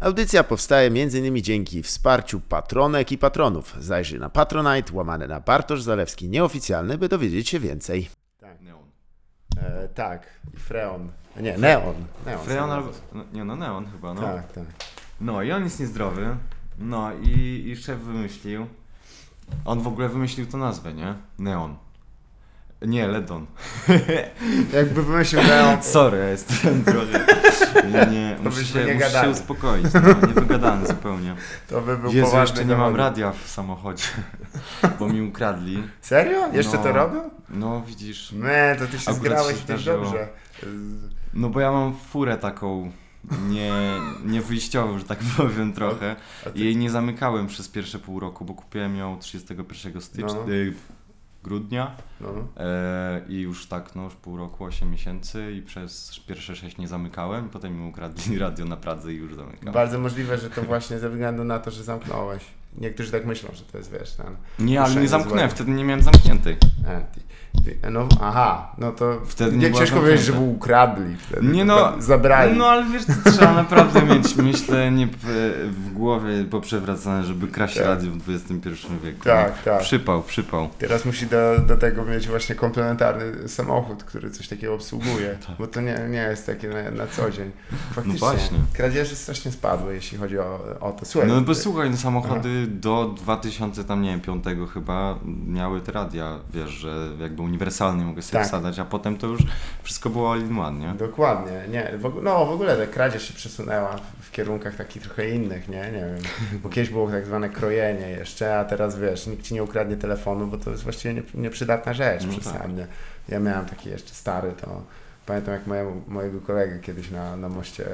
Audycja powstaje m.in. dzięki wsparciu patronek i patronów. Zajrzyj na Patronite, łamane na Bartosz Zalewski nieoficjalny, by dowiedzieć się więcej. Tak, Neon. e, tak. i Freon. Nie, Neon. Neon Freon albo... No, nie no, Neon chyba, no. Tak, tak. No i on jest niezdrowy. No i, i szef wymyślił. On w ogóle wymyślił tą nazwę, nie? Neon. Nie, Ledon. Jakby wymyślił Neon. Sorry, ja jestem trochę... Nie, nie, muszę, się, nie muszę się uspokoić. No, nie wygadany zupełnie. To by był Jezu, jeszcze nie mam radia w samochodzie, bo mi ukradli. Serio? Jeszcze No. to robią? No widzisz. Nie, to ty się zgrałeś się też dobrze. No bo ja mam furę taką nie, nie wyjściową, że tak powiem trochę. Ty- I jej nie zamykałem przez pierwsze pół roku, bo kupiłem ją 31 stycznia, No. Grudnia No. e, i już tak, no już pół roku, 8 miesięcy i przez pierwsze 6 nie zamykałem i potem mi ukradli radio na Pradze i już zamykałem. Bardzo możliwe, że to właśnie ze względu na to, że zamknąłeś. Niektórzy tak myślą, że to jest, wiesz, ten... Nie, ale nie zamknąłem, złego. wtedy nie miałem zamkniętej. A, ty, ty, no, aha, no to Wtedy nie ciężko powiedzieć, że ukradli wtedy. Nie no, zabrali. No ale wiesz, to trzeba naprawdę mieć myślenie w, w głowie poprzewracane, żeby kraść Tak. radio w XXI wieku. Tak, tak. Przypał, przypał. Teraz musi do, do tego mieć właśnie komplementarny samochód, który coś takiego obsługuje, bo to nie, nie jest takie na, na co dzień. Faktycznie, Tak. No właśnie. kradzieży strasznie spadły, jeśli chodzi o, o to. Słuchaj, No bo słuchaj, no samochody do 2000 tam nie wiem, 5 chyba miały te radia, wiesz, że jakby uniwersalnie mogę sobie Tak. wsadzać, a potem to już wszystko było all in one, nie? Dokładnie, nie, w, no w ogóle ta kradzież się przesunęła w, kierunkach takich trochę innych, nie, nie wiem, bo kiedyś było tak zwane krojenie jeszcze, a teraz wiesz, nikt ci nie ukradnie telefonu, bo to jest właściwie nie, nieprzydatna rzecz No tak. przesadnie. Ja miałem taki jeszcze stary, to pamiętam jak mojego kolegę kiedyś na, na moście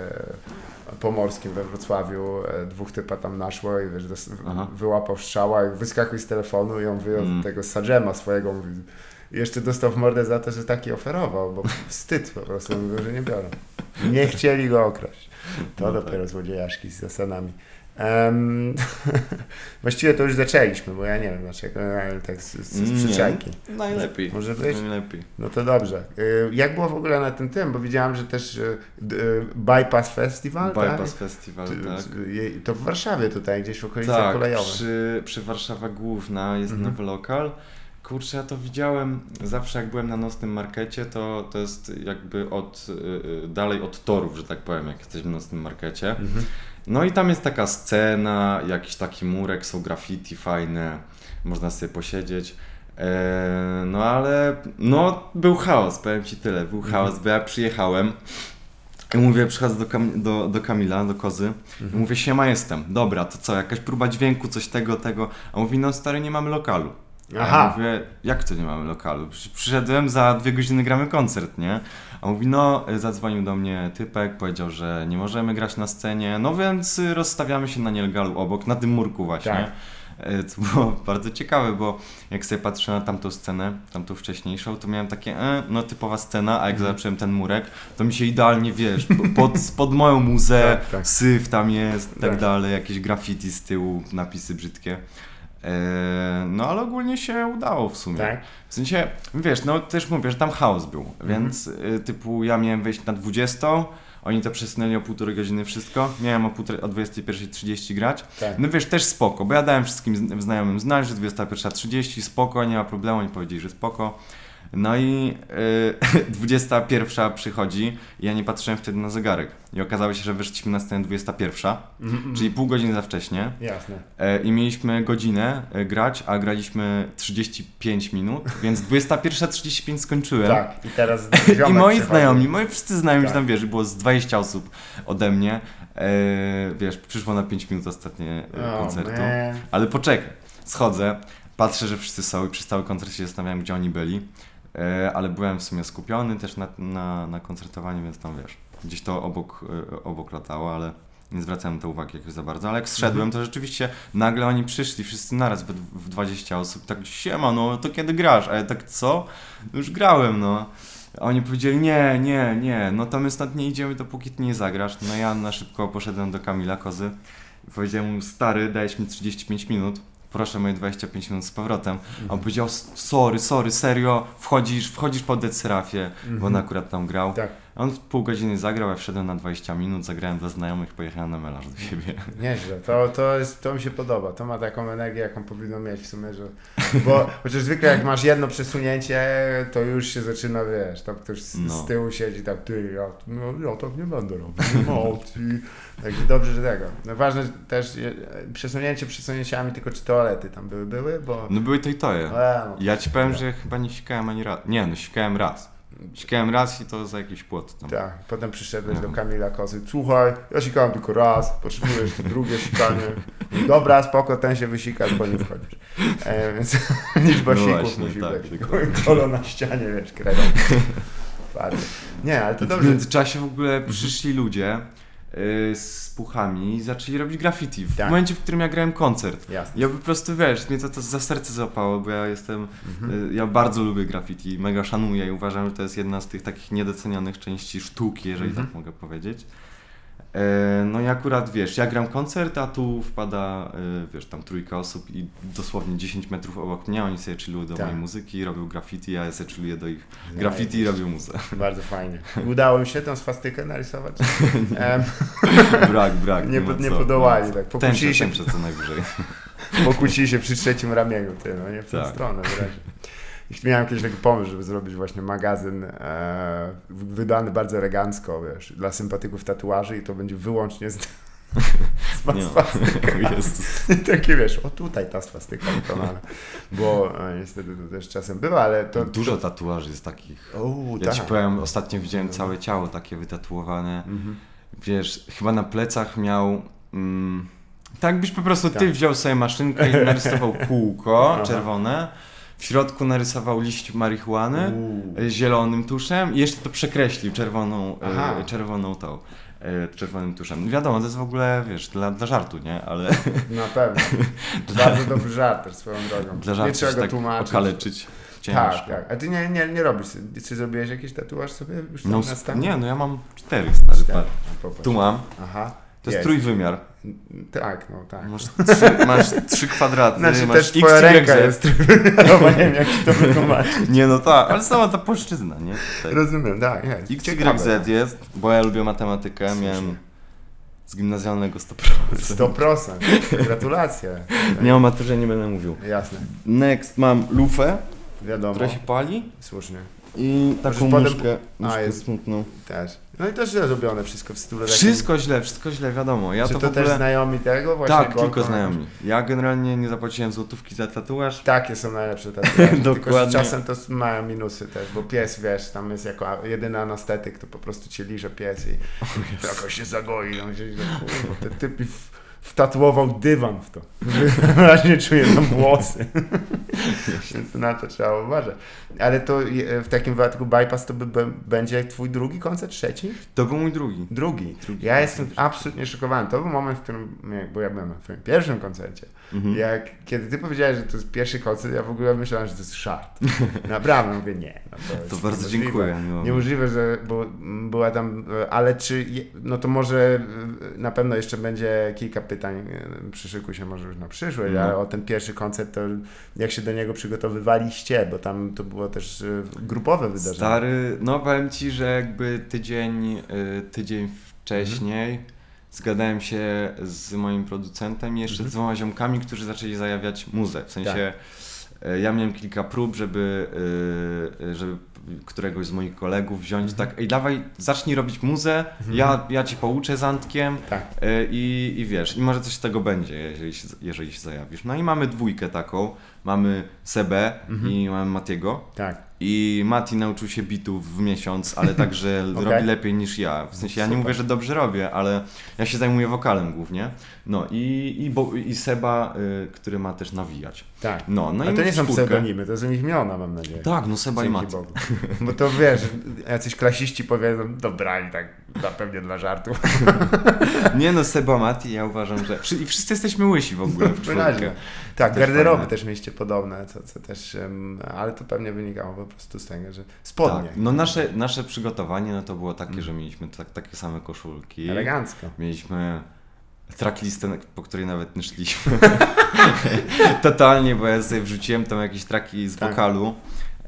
pomorskim we Wrocławiu e, dwóch typa tam naszło i wiesz, dos- wyłapał strzała i wyskakuj z telefonu i on wyjął Mm. tego Sadżema swojego, mówi, jeszcze dostał w mordę za to, że taki oferował, bo wstyd po prostu, mówił, że nie biorą. Nie chcieli go okraść. To No dopiero złodziejaszki z zasadami. Em, właściwie to już zaczęliśmy, bo ja nie wiem dlaczego, ale tak z, z, z Nie. przyczajki. Najlepiej. Może być? Najlepiej. No to dobrze. Y, Jak było w ogóle na tym tym? Bo widziałem, że też y, y, Bypass Festiwal, Bypass tak? Festival, Ty- tak. To w Warszawie tutaj, gdzieś w okolicach Tak, kolejowych. przy, przy Warszawa Główna jest Mhm. nowy lokal. Kurczę, ja to widziałem zawsze jak byłem na nocnym markecie, to, to jest jakby od, y, y, dalej od torów, że tak powiem, jak jesteśmy na nocnym markecie. Mhm. No i tam jest taka scena, jakiś taki murek, są graffiti fajne, można sobie posiedzieć. E, no ale no był chaos, powiem Ci tyle, był chaos, bo ja przyjechałem i mówię, przychodzę do, Kam- do, do Kamila, do Kozy i mówię, siema jestem, dobra, to co, jakaś próba dźwięku, coś tego, tego, a on mówi, no stary, nie mamy lokalu. Aha. ja mówię, jak to nie mamy lokalu? Przecież Przyszedłem, za dwie godziny gramy koncert, nie? A mówi, no, y, zadzwonił do mnie typek, powiedział, że nie możemy grać na scenie, no więc y, rozstawiamy się na nielegalu obok, na tym murku właśnie. Tak. Y, Co było bardzo ciekawe, bo jak sobie patrzę na tamtą scenę, tamtą wcześniejszą, to miałem takie, e, no typowa scena, a jak Mhm. zobaczyłem ten murek, to mi się idealnie, wiesz, pod, pod moją muzę, Tak, tak. syf tam jest, tak, Tak. dalej, jakieś graffiti z tyłu, napisy brzydkie. E, No ale ogólnie się udało w sumie. Tak? W sensie, wiesz, no też mówię, że tam chaos był, Mhm. więc y, typu ja miałem wejść na 20, oni to przesunęli o półtorej godziny wszystko, miałem o, półtorej, o 21.30 grać. Tak. No wiesz, też spoko, bo ja dałem wszystkim zn- znajomym znać, że 21.30 spoko, nie ma problemu, oni powiedzieli, że spoko. No i y, 21 przychodzi i ja nie patrzyłem wtedy na zegarek. I okazało się, że wyszliśmy na scenę 21, Mhm, czyli pół godziny za wcześnie. Jasne. E, I mieliśmy godzinę e, grać, a graliśmy 35 minut, więc 21.35 skończyłem. Tak, i teraz I moi znajomi, moi wszyscy znajomi, Tak. tam wiesz, było z 20 osób ode mnie. E, wiesz, przyszło na 5 minut ostatnie e, O, koncertu. man. Ale poczekaj, schodzę, patrzę, że wszyscy są i przez cały koncert się zastanawiałem, gdzie oni byli. E, ale byłem w sumie skupiony też na, na, na koncertowaniu, więc tam wiesz, gdzieś to obok, e, obok latało, ale nie zwracałem to uwagi jakoś za bardzo. Ale jak zszedłem, to rzeczywiście nagle oni przyszli, wszyscy naraz w, w 20 osób, tak siema, no to kiedy grasz? A ja tak, co? Już grałem, no. A oni powiedzieli, nie, nie, nie, no to my stąd nie idziemy, dopóki ty nie zagrasz. No ja na szybko poszedłem do Kamila Kozy powiedziałem mu, stary, dajesz mi 35 minut, proszę moje 25 minut z powrotem. A on powiedział, sorry, sorry, serio, wchodzisz, wchodzisz po Dead Serafie, bo on akurat tam grał. Tak. On w pół godziny zagrał, ja wszedłem na 20 minut, zagrałem dla znajomych, pojechałem na melarz do siebie. Nieźle, to, to, jest, to mi się podoba. To ma taką energię, jaką powinno mieć w sumie, że. Bo chociaż zwykle jak masz jedno przesunięcie, to już się zaczyna, wiesz, tam ktoś z, No. z tyłu siedzi, tak, ty, ja, no, ja tak nie będę robił. No, ty. Także dobrze, że tego. No, ważne też przesunięcie przesunięciami, tylko czy toalety tam były, były, bo. No były to i toje. E, no. Ja ci powiem, że chyba nie sikałem ani raz. Nie, no sikałem raz. Sikałem raz i to za jakiś płot tam. Tak, potem przyszedłeś No. do Kamila Kozy. Słuchaj, ja sikałem tylko raz, potrzebujesz drugie sikanie. Dobra, spoko, ten się wysikasz, bo nie wchodzisz. E, więc liczba No sików właśnie, musi tak, być. dokładnie. Kolo na ścianie, wiesz, kredą. Nie, ale to W dobrze. międzyczasie w ogóle przyszli ludzie z puchami i zaczęli robić graffiti. W Tak. momencie, w którym ja grałem koncert. Jasne. Ja po prostu, wiesz, mnie to, to za serce zapało, bo ja jestem, Mhm. y, ja bardzo lubię graffiti, mega szanuję i uważam, że to jest jedna z tych takich niedocenianych części sztuki, jeżeli Mhm. tak mogę powiedzieć. E, No i akurat, wiesz, ja gram koncert, a tu wpada, y, wiesz, tam trójka osób i dosłownie 10 metrów obok mnie, oni sobie chillują do Tak. mojej muzyki, robią graffiti, ja sobie chilluję do ich graffiti i robię muzę. Bardzo fajnie. Udało mi się tą swastykę narysować? Em, Brak, brak. nie, nie co, podołali, ma tak. Pokłócili się, tęczę co najwyżej. pokłócili się przy trzecim ramieniu, ty, no nie w tę Tak. stronę. I miałem kiedyś taki pomysł, żeby zrobić właśnie magazyn e, wydany bardzo elegancko, wiesz, dla sympatyków tatuaży i to będzie wyłącznie z, z. I takie wiesz, o tutaj ta swastyka wykonana. Bo e, niestety to też czasem bywa, ale to... Dużo tatuaży jest takich. O, Ja tak. ci powiem, ostatnio widziałem całe ciało takie wytatuowane. Mhm. Wiesz, chyba na plecach miał. Mm, tak byś po prostu ty Tak. wziął sobie maszynkę i narysował kółko czerwone. W środku narysował liść marihuany Uuu. zielonym tuszem i jeszcze to przekreślił czerwoną, Aha. e, czerwoną tą. e, Czerwonym tuszem. Wiadomo, to jest w ogóle, wiesz, dla, dla żartu, nie? Ale Na pewno. Bardzo dobry żart swoją drogą. dla nie żartu trzeba się go tak tłumaczyć. okaleczyć. Ciężko. Tak, tak. A ty nie, nie, nie robisz. Czy zrobiłeś jakiś tatuaż sobie już No, na stan? nie, no ja mam cztery stary Cztery. popatrz. Tu mam. Aha. To jest trójwymiar. Tak, no tak. Masz trzy, masz trzy kwadraty, Znaczy masz też x, twoja y, ręka jest trójwymiarowa, nie wiem jak to wytłumaczyć. Nie no tak, ale sama ta płaszczyzna, nie? Tak. Rozumiem, tak, jest. X. Y, Z jest, bo ja lubię matematykę, Słusznie. miałem z gimnazjalnego 100%. 100%. Gratulacje. Nie o maturze nie będę mówił. Jasne. Next mam lufę, Wiadomo. która się pali Słusznie. i taką potem- muszkę, muszkę jest- smutną. Też. No i to źle zrobione wszystko w stylu Wszystko źle, wszystko źle, wiadomo. Ja Czy to, to, w ogóle... też znajomi tego? Właśnie Tak, tylko znajomi. Ja generalnie nie zapłaciłem złotówki za tatuaż. Takie są najlepsze tatuaże. Tylko, że Dokładnie. czasem to mają minusy też, bo pies, wiesz, tam jest jako jedyny anestetyk, to po prostu cię liże pies i jakoś się zagoi. Się, no, kurwa, ten typ w, wtatuował dywan w to. Wyraźnie czuję tam włosy. Więc na to trzeba uważać. Ale to w takim wypadku bypass to by, będzie twój drugi koncert, trzeci? To był mój drugi. Drugi. Drugi Ja jestem absolutnie szokowany. To był moment, w którym, bo ja byłem na twoim pierwszym koncercie. Mhm. Jak, kiedy ty powiedziałeś, że to jest pierwszy koncert, ja w ogóle myślałem, że to jest żart. Naprawdę, mówię, nie. No to, jest To bardzo niemożliwe. dziękuję. Miło mi. Niemożliwe, że bo była tam, ale czy, no to może e, na pewno jeszcze będzie kilka pytań, e, przyszykuj się może już na przyszłość, No. ale o ten pierwszy koncert, to jak się do niego przygotowywaliście, bo tam to było też e, grupowe wydarzenie. Stary, no powiem ci, że jakby tydzień, y, tydzień wcześniej zgadałem się z moim producentem i jeszcze Mhm. z dwoma ziomkami, którzy zaczęli zajawiać muzę. W sensie y, ja miałem kilka prób, żeby, y, y, żeby któregoś z moich kolegów wziąć Mhm. tak, ej dawaj, zacznij robić muzę, ja, ja ci pouczę z Antkiem Tak. i, i wiesz, i może coś z tego będzie, jeżeli się, jeżeli się zajawisz. No i mamy dwójkę taką, mamy Sebę Mhm. i mamy Matiego. Tak. I Mati nauczył się bitów w miesiąc, ale także Okej. robi lepiej niż ja. W sensie ja nie mówię, że dobrze robię, ale ja się zajmuję wokalem głównie. No i, i, bo, i Seba, y, który ma też nawijać. Tak. No, no A i to nie są czwórkę. pseudonimy, to są ich imiona, mam nadzieję. Tak, no Seba i Dzięki Mati. Bogu. Bo to wiesz, jacyś klasiści powiedzą, dobra, i tak na pewnie dla żartu. Nie no, Seba, Mati, ja uważam, że... I wszyscy jesteśmy łysi w ogóle w czwórkę. Tak, Też garderoby fajne. też mieliście podobne, co, co też, ale to pewnie wynikało po prostu z tego, że spodnie. Tak, no nasze, nasze przygotowanie no to było takie, Mm. że mieliśmy tak, takie same koszulki. Elegancko. Mieliśmy tracklistę, po której nawet nie szliśmy. Totalnie, bo ja sobie wrzuciłem tam jakieś traki z Tak. wokalu,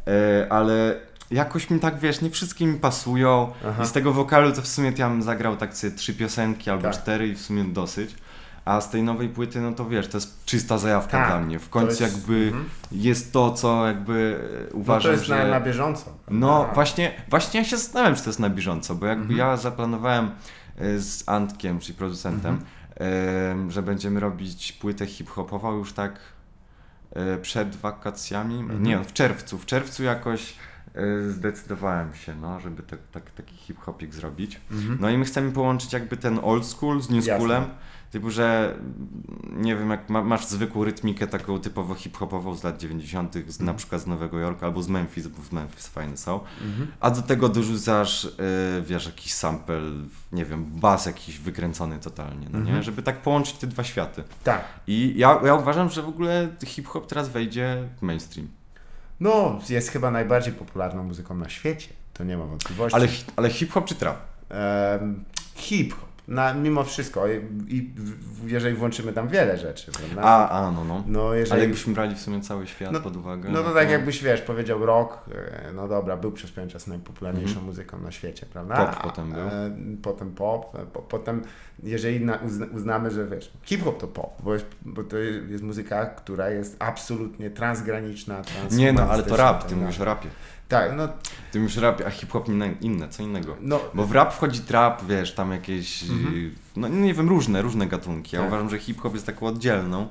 e, ale jakoś mi tak, wiesz, nie wszystkie mi pasują Aha. i z tego wokalu to w sumie ja bym zagrał tak sobie trzy piosenki albo Tak. cztery i w sumie dosyć. A z tej nowej płyty, no to wiesz, to jest czysta zajawka Tak, dla mnie. W końcu jest- jakby mhm. jest to, co jakby e, No uważam, to jest że... na, na bieżąco. No właśnie, właśnie ja się zastanawiam, czy to jest na bieżąco, bo jakby Mhm. ja zaplanowałem e, z Antkiem, czyli producentem, Mhm. e, że będziemy robić płytę hip-hopową już tak e, przed wakacjami. Mhm. Nie, w czerwcu. W czerwcu jakoś e, zdecydowałem się, no, żeby tak, tak, taki hip-hopik zrobić. Mhm. No i my chcemy połączyć jakby ten old school z new Jasne. Typu, że nie wiem, jak ma, masz zwykłą rytmikę taką typowo hip-hopową z lat 90., z, na Mhm. przykład z Nowego Jorku albo z Memphis, bo w Memphis fajne są. Mhm. A do tego dorzucasz, yy, wiesz, jakiś sample, nie wiem, bas jakiś wykręcony totalnie, no nie? Mhm. Żeby tak połączyć te dwa światy. Tak. I ja, ja uważam, że w ogóle hip-hop teraz wejdzie w mainstream. No, jest chyba najbardziej popularną muzyką na świecie. To nie ma wątpliwości. Ale, ale hip-hop czy trap? Em, hip-hop. Na, mimo wszystko. I, i jeżeli włączymy tam wiele rzeczy, prawda? A, a, no, no. no, jeżeli, Ale jakbyśmy brali w sumie cały świat No- pod uwagę. No to tak jakbyś, wiesz, powiedział rock, e, no dobra, był przez pewien czas najpopularniejszą Mhm. muzyką na świecie, prawda? Pop A- potem był. e, Potem pop, e, po, potem jeżeli na, uzna, uznamy, że wiesz, hip-hop to pop, bo, jest, bo to jest muzyka, która jest absolutnie transgraniczna, Nie no, ale to rap, ty mówisz o rapie. Tak, no, Ty mówisz o rapie, a hip-hop inne, inne, co innego. no Bo w rap wchodzi trap, wiesz, tam jakieś, Mhm. no nie wiem, różne, różne gatunki. Ja Tak. uważam, że hip-hop jest taką oddzielną.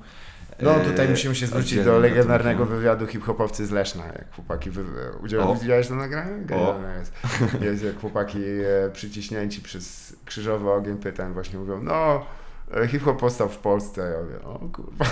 No e, tutaj musimy się zwrócić do legendarnego gatunkiem. wywiadu hip-hopowcy z Leszna, jak chłopaki wy... udzielali, O. widziałeś to nagranie? Genialne jest. jest. jak chłopaki e, przyciśnięci przez krzyżowy ogień pytań właśnie mówią, no hip-hop powstał w Polsce, ja mówię, o kurwa.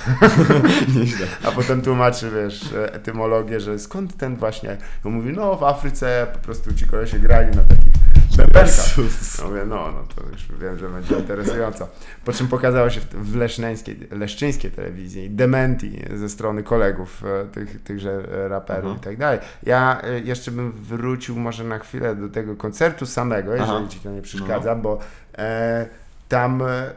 Nieźle. A potem tłumaczy, wiesz, e, etymologię, że skąd ten właśnie, on mówi, no w Afryce po prostu ci kolesie grali na takich bębenkach. Ja mówię, no, no to już wiem, że będzie interesująco. Po czym pokazało się w, leszneńskiej, leszczyńskiej telewizji dementi ze strony kolegów e, tych, tychże e, raperów Aha. i tak dalej. Ja e, jeszcze bym wrócił może na chwilę do tego koncertu samego, jeżeli Aha. ci to nie przeszkadza, bo e, tam e, e,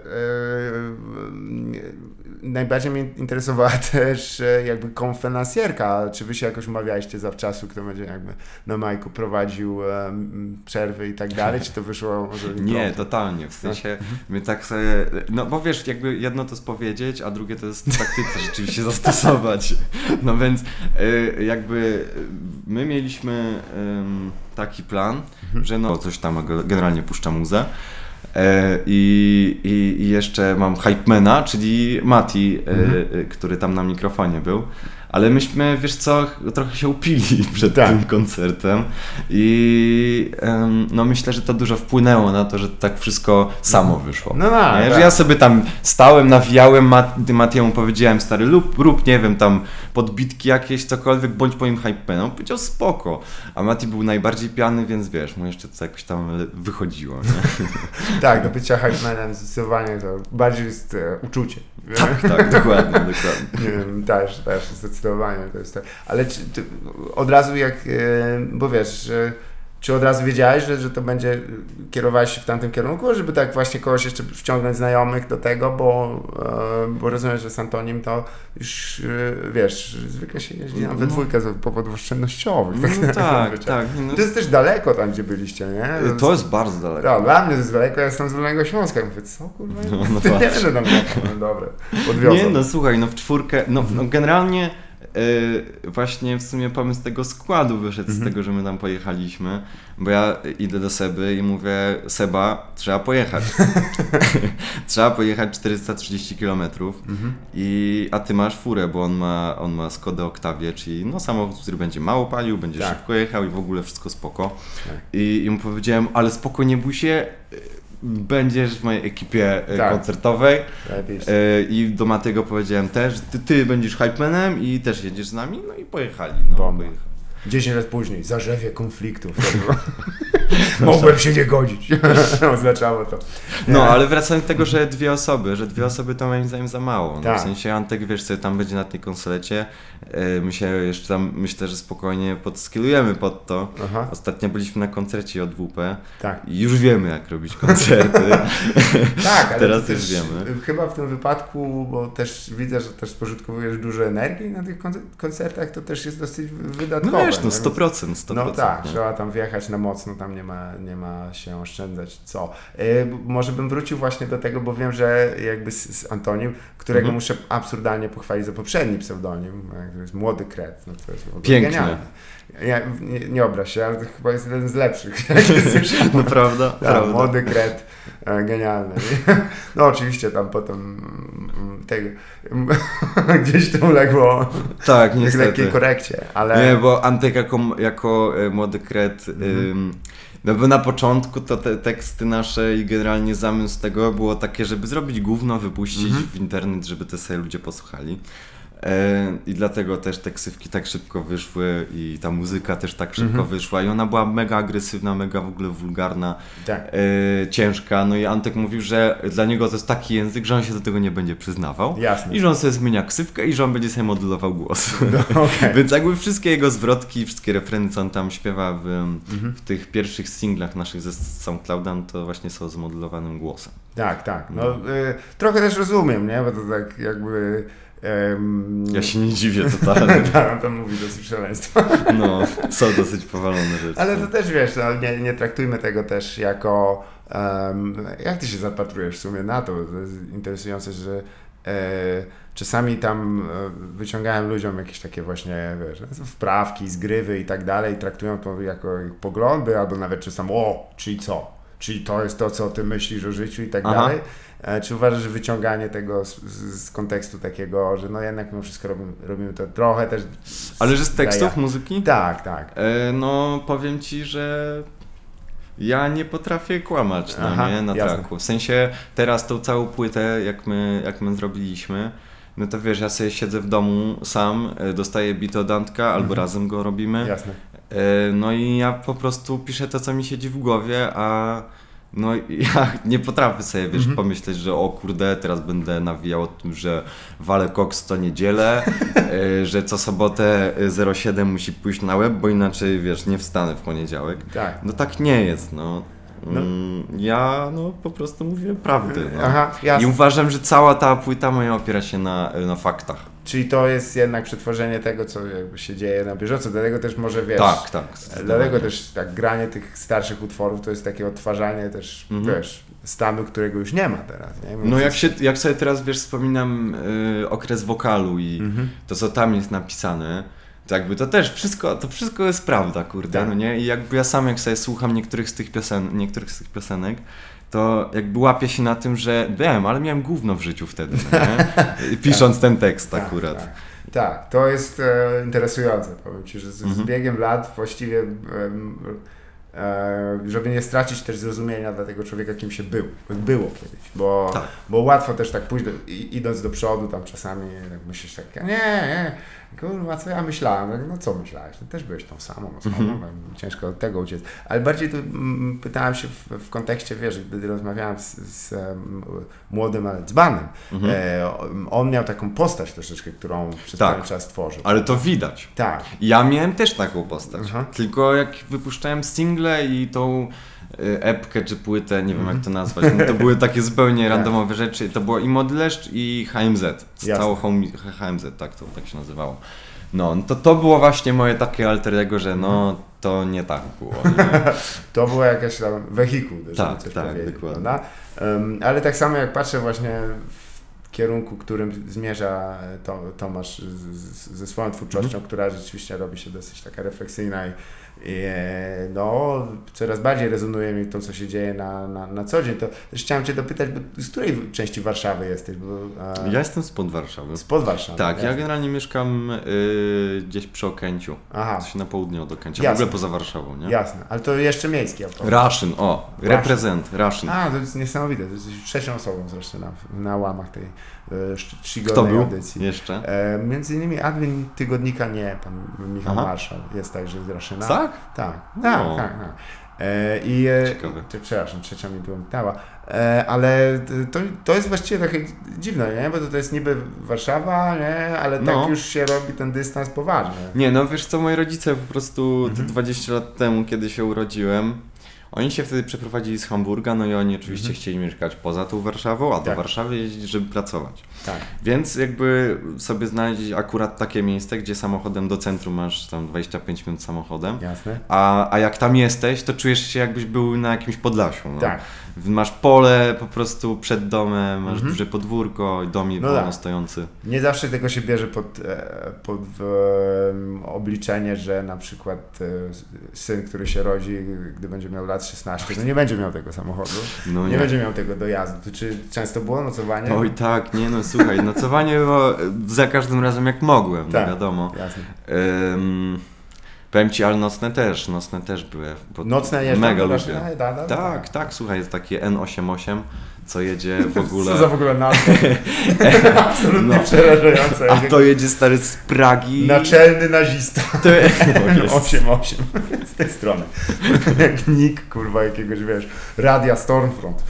najbardziej mnie interesowała też e, jakby konfenasjerka. Czy wy się jakoś umawialiście zawczasu, kto będzie jakby na majku prowadził przerwy i tak dalej? Czy to wyszło może Nie, totalnie. W sensie my tak sobie. No bo wiesz, jakby jedno to jest powiedzieć, a drugie to jest w praktyce rzeczywiście zastosować. No więc jakby my mieliśmy taki plan, że no coś tam generalnie puszcza muzę. E, I, i, I jeszcze mam Hypemana, czyli Mati, e, Mhm. e, który tam na mikrofonie był. Ale myśmy, wiesz co, trochę się upili przed Tak. tym koncertem i no myślę, że to dużo wpłynęło na to, że tak wszystko samo wyszło. No tak, nie? Że tak. ja sobie tam stałem, nawijałem, Mat- Matiemu powiedziałem, stary, lub rób, nie wiem, tam podbitki jakieś, cokolwiek, bądź moim hype'em. Powiedział spoko, a Mati był najbardziej piany, więc wiesz, mu jeszcze to jakoś tam wychodziło? Tak, do bycia hypemanem zdecydowanie to bardziej jest e, uczucie. tak, tak, dokładnie, dokładnie. Nie wiem, też, też, zdecydowanie to jest tak. Ale czy, ty, od razu jak, e, bo wiesz, że, czy od razu wiedziałeś, że, że to będzie, kierowałeś się w tamtym kierunku, żeby tak właśnie kogoś jeszcze wciągnąć znajomych do tego, bo, e, bo rozumiem, że z Antonim to już, e, wiesz, zwykle się jeździ na we No. dwójkę z powodów oszczędnościowych. No tak, zazwyczaj. tak. No, To jest też daleko tam, gdzie byliście, nie? to jest bardzo daleko. Tak, dla mnie to jest daleko, ja jestem z Dolnego Śląska. Mówię, co kurwa? No, no nie patrz. będę tam jechał. No dobra, podwiozę. Nie, no słuchaj, no w czwórkę, no, no generalnie y, właśnie w sumie pomysł tego składu wyszedł z Mhm. tego, że my tam pojechaliśmy, bo ja idę do Seby i mówię, Seba, trzeba pojechać. trzeba pojechać 430 km Mhm. i, a ty masz furę, bo on ma, on ma Skodę Octavia, czyli no samochód, który będzie mało palił, będzie Tak. szybko jechał i w ogóle wszystko spoko. Tak. I, I mu powiedziałem, ale spoko, nie bój się, będziesz w mojej ekipie y, Tak. koncertowej. E, I do Matego powiedziałem też, ty, ty będziesz hypemanem i też jedziesz z nami, no i pojechali. No, Bomba. pojechali. 10 lat później, zarzewie konfliktów. Było. Mogłem się nie godzić. Oznaczało to. no ale wracając do tego, że dwie osoby, że dwie osoby to moim zdaniem za mało. No, Tak. W sensie Antek, wiesz, sobie tam będzie na tej konsolecie, e, my się jeszcze tam, myślę, że spokojnie podskillujemy pod to. Aha, Ostatnio byliśmy na koncercie od WP tak. i już wiemy, jak robić koncerty. Tak, ale Teraz już też wiemy. Chyba w tym wypadku, bo też widzę, że też spożytkowujesz dużo energii na tych koncer- koncertach, to też jest dosyć No wydatkowe. wiesz, no nie? 100%, 100%. No tak, nie? trzeba tam wjechać na mocno, tam nie ma, nie ma się oszczędzać co. Yy, może bym wrócił właśnie do tego, bo wiem, że jakby z, z Antonim, którego Mhm. muszę absurdalnie pochwalić za poprzedni pseudonim, e, który jest Młody Kret, no to jest w ogóle Piękny. Ja, nie, nie obraź się, ale to chyba jest jeden z lepszych. No prawda, Tak, prawda. młody kret, e, genialny. No oczywiście tam potem tego, gdzieś to uległo Tak, w lekkiej niestety. korekcie, ale... Nie, bo Antek jako, jako e, młody kret, ym, no bo na początku to te teksty nasze i generalnie zamysł tego było takie, żeby zrobić gówno, wypuścić Mhm. w internet, żeby te sobie ludzie posłuchali. E, I dlatego też te ksywki tak szybko wyszły i ta muzyka też tak szybko Mhm. wyszła i ona była mega agresywna, mega w ogóle wulgarna, Tak. e, ciężka. No i Antek mówił, że dla niego to jest taki język, że on się do tego nie będzie przyznawał. Jasne. I że on sobie zmienia ksywkę i że on będzie sobie modulował głos. No, okej. Więc jakby wszystkie jego zwrotki, wszystkie refreny, co on tam śpiewa w, Mhm. w tych pierwszych singlach naszych ze SoundClouda, no to właśnie są z modulowanym głosem. Tak, tak. No, y, trochę też rozumiem, nie? Bo to tak jakby... Ja się nie dziwię totalnie. tak, tam mówi dosyć szaleństwa. No, są dosyć powalone rzeczy. Ale to też wiesz, no, nie, nie traktujmy tego też jako. em, jak ty się zapatrujesz w sumie na to? To jest interesujące, że e, czasami tam e, wyciągałem ludziom jakieś takie właśnie wiesz, wprawki, zgrywy i tak dalej, traktują to jako ich poglądy, albo nawet czasem, o, czyli co? Czyli to jest to, co ty myślisz o życiu i tak Aha. dalej. E, Czy uważasz, że wyciąganie tego z, z, z kontekstu takiego, że no jednak mimo wszystko robimy, robimy to trochę też. Ale że z tekstów daje- muzyki? Tak, tak. E, no, powiem ci, że ja nie potrafię kłamać no, Aha, nie, na jasne. traku. W sensie teraz tą całą płytę, jak my, jak my zrobiliśmy, no to wiesz, ja sobie siedzę w domu sam, e, dostaję beat od Antka, albo Mhm. razem go robimy. Jasne. E, No i ja po prostu piszę to, co mi siedzi w głowie, a no ja nie potrafię sobie, wiesz, Mhm. pomyśleć, że o kurde, teraz będę nawijał o tym, że walę koks co niedzielę, e, że co sobotę e, 07 musi pójść na web, bo inaczej, wiesz, nie wstanę w poniedziałek. Tak. No tak nie jest, no. No. Mm, Ja, no, po prostu mówię prawdę. No. Aha, I uważam, że cała ta płyta moja opiera się na, na faktach. Czyli to jest jednak przetworzenie tego, co jakby się dzieje na bieżąco. Dlatego też może wiesz. Tak, tak. Dlatego też tak granie tych starszych utworów to jest takie odtwarzanie też, Mhm. wiesz, stanu, którego już nie ma teraz. Nie? No jak, się, jak sobie teraz, wiesz, wspominam y, okres wokalu i Mhm. to, co tam jest napisane, to jakby to też wszystko, to wszystko jest prawda, kurde, Tak. no nie? I jakby ja sam, jak sobie słucham niektórych z tych piosen, niektórych z tych piosenek, to jakby łapię się na tym, że wiem, ale miałem gówno w życiu wtedy, no? Pisząc ten tekst Tak, akurat. Tak, tak, to jest e, interesujące. Powiem Ci, że z, z Mhm. biegiem lat właściwie, em, e, żeby nie stracić też zrozumienia dla tego człowieka, kim się był, było kiedyś. Bo, Tak. bo łatwo też tak pójść, do, idąc do przodu, tam czasami tak myślisz tak, nie, nie, kurwa, co ja myślałem? Tak, No co myślałeś? No też byłeś tą samą osobą, Mhm. tam ciężko od tego uciec. Ale bardziej tu mm, pytałem się w, w kontekście, wiesz, gdy rozmawiałem z, z młodym, ale dzbanem, Mhm. E, on miał taką postać troszeczkę, którą przez Tak. pewien czas tworzył. Ale to widać. Tak. Ja miałem też taką postać. Aha. Tylko jak wypuszczałem single i tą epkę czy płytę, nie wiem jak to nazwać, no to były takie zupełnie Tak. randomowe rzeczy. To było i Modleszcz i HMZ. Cało home, HMZ, tak to tak się nazywało. No, no to, to było właśnie moje takie alter ego, że no Mhm. to nie tak było. Nie? To była jakaś tam wehikuł, żeby Tak, coś tak, powiedzieć, dokładnie. Em, ale tak samo jak patrzę właśnie w kierunku, którym zmierza to, Tomasz z, z, ze swoją twórczością, Mhm. która rzeczywiście robi się dosyć taka refleksyjna i, e, no, coraz bardziej rezonuje mi to, co się dzieje na, na, na co dzień. To też chciałem Cię dopytać, bo z której części Warszawy jesteś? Bo, e, Ja jestem spod Warszawy. Spod Warszawy. Tak, ja jasne. generalnie mieszkam y, gdzieś przy Okęciu. Aha, Coś na południe od Okęcia, w Jasne. ogóle poza Warszawą, nie? jasne, ale to jeszcze miejski autobus. Raszyn, o, reprezent, Raszyn. A, to jest niesamowite. To jest trzecią osobą zresztą na, na łamach tej e, sz- Kto czcigodnej był audycji. jeszcze? E, między innymi admin tygodnika nie, pan Michał Aha. Marszał jest także z Raszyna. Tak? Tak, tak, No. tak. tak. E, I e, Ciekawe. przepraszam, trzecia mi była dała. E, ale to, to jest właściwie takie dziwne, nie? Bo to, to jest niby Warszawa, nie? Ale No. tak już się robi ten dystans poważny. Nie, no wiesz co, moi rodzice po prostu te Mhm. 20 lat temu, kiedy się urodziłem, oni się wtedy przeprowadzili z Hamburga, no i oni oczywiście Mhm. chcieli mieszkać poza tą Warszawą, a do Tak. Warszawy jeździć, żeby pracować. Tak. Więc jakby sobie znaleźć akurat takie miejsce, gdzie samochodem do centrum masz tam 25 minut samochodem, Jasne. a, a jak tam jesteś, to czujesz się jakbyś był na jakimś Podlasiu. No. Tak. Masz pole po prostu przed domem, masz Mhm. duże podwórko i dom No wolno tak. stojący. Nie zawsze tego się bierze pod, e, pod obliczenie, że na przykład e, syn, który się rodzi, gdy będzie miał lat 16, no nie będzie miał tego samochodu, No nie, nie. będzie miał tego dojazdu. To Czy często było nocowanie? Oj tak, nie no słuchaj, nocowanie było za każdym razem jak mogłem, Tak. no wiadomo. Jasne. Ym, powiem Ci, ale nocne też, nocne też były. Nocne jeżdżą Mega lubię. Da, da, da. Tak, tak, słuchaj, jest takie N88, co jedzie w ogóle... Co za w ogóle nazwa? Absolutnie No. przerażające. A to jedzie stary z Pragi. Naczelny nazista. To jest... 8-8 z tej strony. Jak nick, kurwa, jakiegoś, wiesz, radia Stormfront.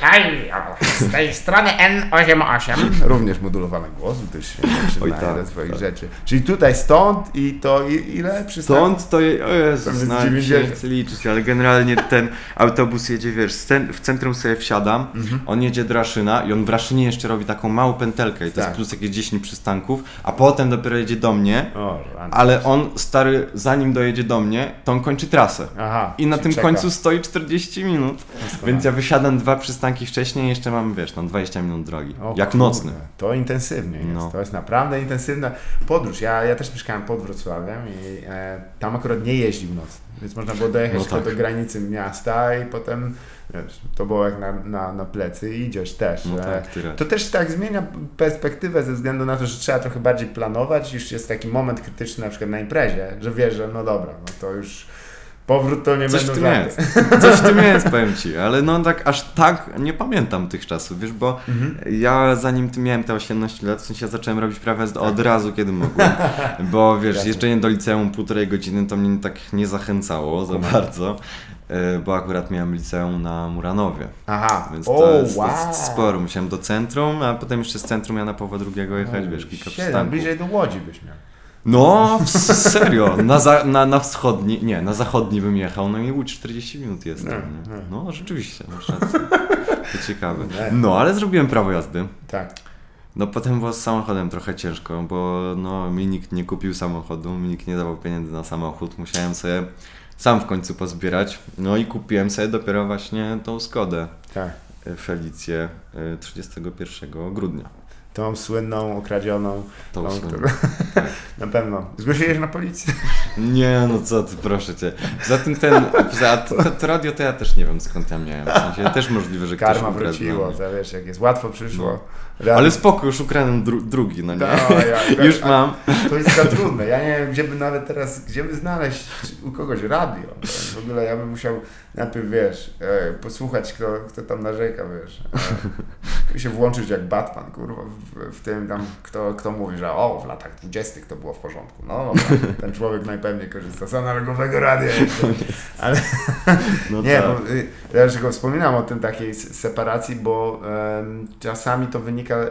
Hej, z tej strony N88. Również modulowany głos, też się tak, do swoich tak. rzeczy. Czyli tutaj stąd i to i, ile przystanków? Stąd to je... O Jezus, jest nawet się 90. nie chcę liczyć, ale generalnie ten autobus jedzie, wiesz, w centrum sobie wsiadam, Mhm. on jedzie do Raszyna i on w Raszynie jeszcze robi taką małą pętelkę i to Tak. jest plus jakieś 10 przystanków, a potem dopiero jedzie do mnie, O, ale on, stary, zanim dojedzie do mnie, to on kończy trasę. Aha. I na tym czeka. końcu stoi 40 minut. Więc ja wysiadam dwa przystanki wcześniej i jeszcze mam, wiesz, no 20 minut drogi. O jak kurde, nocny. To intensywnie jest. No. To jest naprawdę intensywna podróż. Ja, ja też mieszkałem pod Wrocławiem i e, tam akurat nie jeździł noc. Więc można było dojechać No tak. do granicy miasta i potem wiesz, to było jak na, na, na plecy i idziesz też. No tak. To też tak zmienia perspektywę ze względu na to, że trzeba trochę bardziej planować. Już jest taki moment krytyczny na przykład na imprezie, że wiesz, że no dobra, no to już powrót to nie Coś będą żarty. jest. Coś w tym jest, powiem ci. Ale no tak, aż tak nie pamiętam tych czasów, wiesz, bo Mhm. ja zanim ty miałem te 18 lat, w sensie zacząłem robić prawo jazdy od razu, kiedy mogłem. Bo wiesz, jeżdżenie do liceum półtorej godziny to mnie tak nie zachęcało za bardzo. e, Bo akurat miałem liceum na Muranowie, Aha, więc to jest wow. dosyć sporo. Musiałem do centrum, a potem jeszcze z centrum Jana Pawła II jechać, wiesz, kilka przystanków. bliżej do Łodzi byś miał. No, s- serio, na, za, na, na wschodni, nie, na zachodni bym jechał, no i Łódź 40 minut jest tam, No, nie? no. No, rzeczywiście, masz rację. To ciekawe. Nie. No, ale zrobiłem prawo jazdy. Tak. No potem było z samochodem trochę ciężko, bo no mi nikt nie kupił samochodu, mi nikt nie dawał pieniędzy na samochód, musiałem sobie sam w końcu pozbierać. No i kupiłem sobie dopiero właśnie tą Skodę Tak. e, Felicję e, 31 grudnia. Tą słynną, okradzioną. Tą tą, słynną. którą- na pewno. Zgłosiłeś na policję? Nie, no co ty, proszę cię. Poza tym ten, poza, to, to radio to ja też nie wiem skąd ja miałem. W sensie też możliwe, że ktoś Karma wróciło, to wiesz, jak jest łatwo przyszło. No. Ale spoko, już ukradłem dru, drugi, no nie? No, ja- Już mam. To jest za trudne. Ja nie wiem, gdzie by nawet teraz, gdzie by znaleźć u kogoś radio. W ogóle ja bym musiał najpierw, wiesz, e, posłuchać, kto, kto tam narzeka, wiesz. Się włączyć jak Batman, kurwa, w, w tym tam, kto, kto mówi, że o, w latach dwudziestych to było w porządku. No, ten człowiek najpewniej korzysta z analogowego radia. Ale No nie, tak. bo y, ja dlaczego wspominam o tym takiej separacji, bo czasami to wynika e,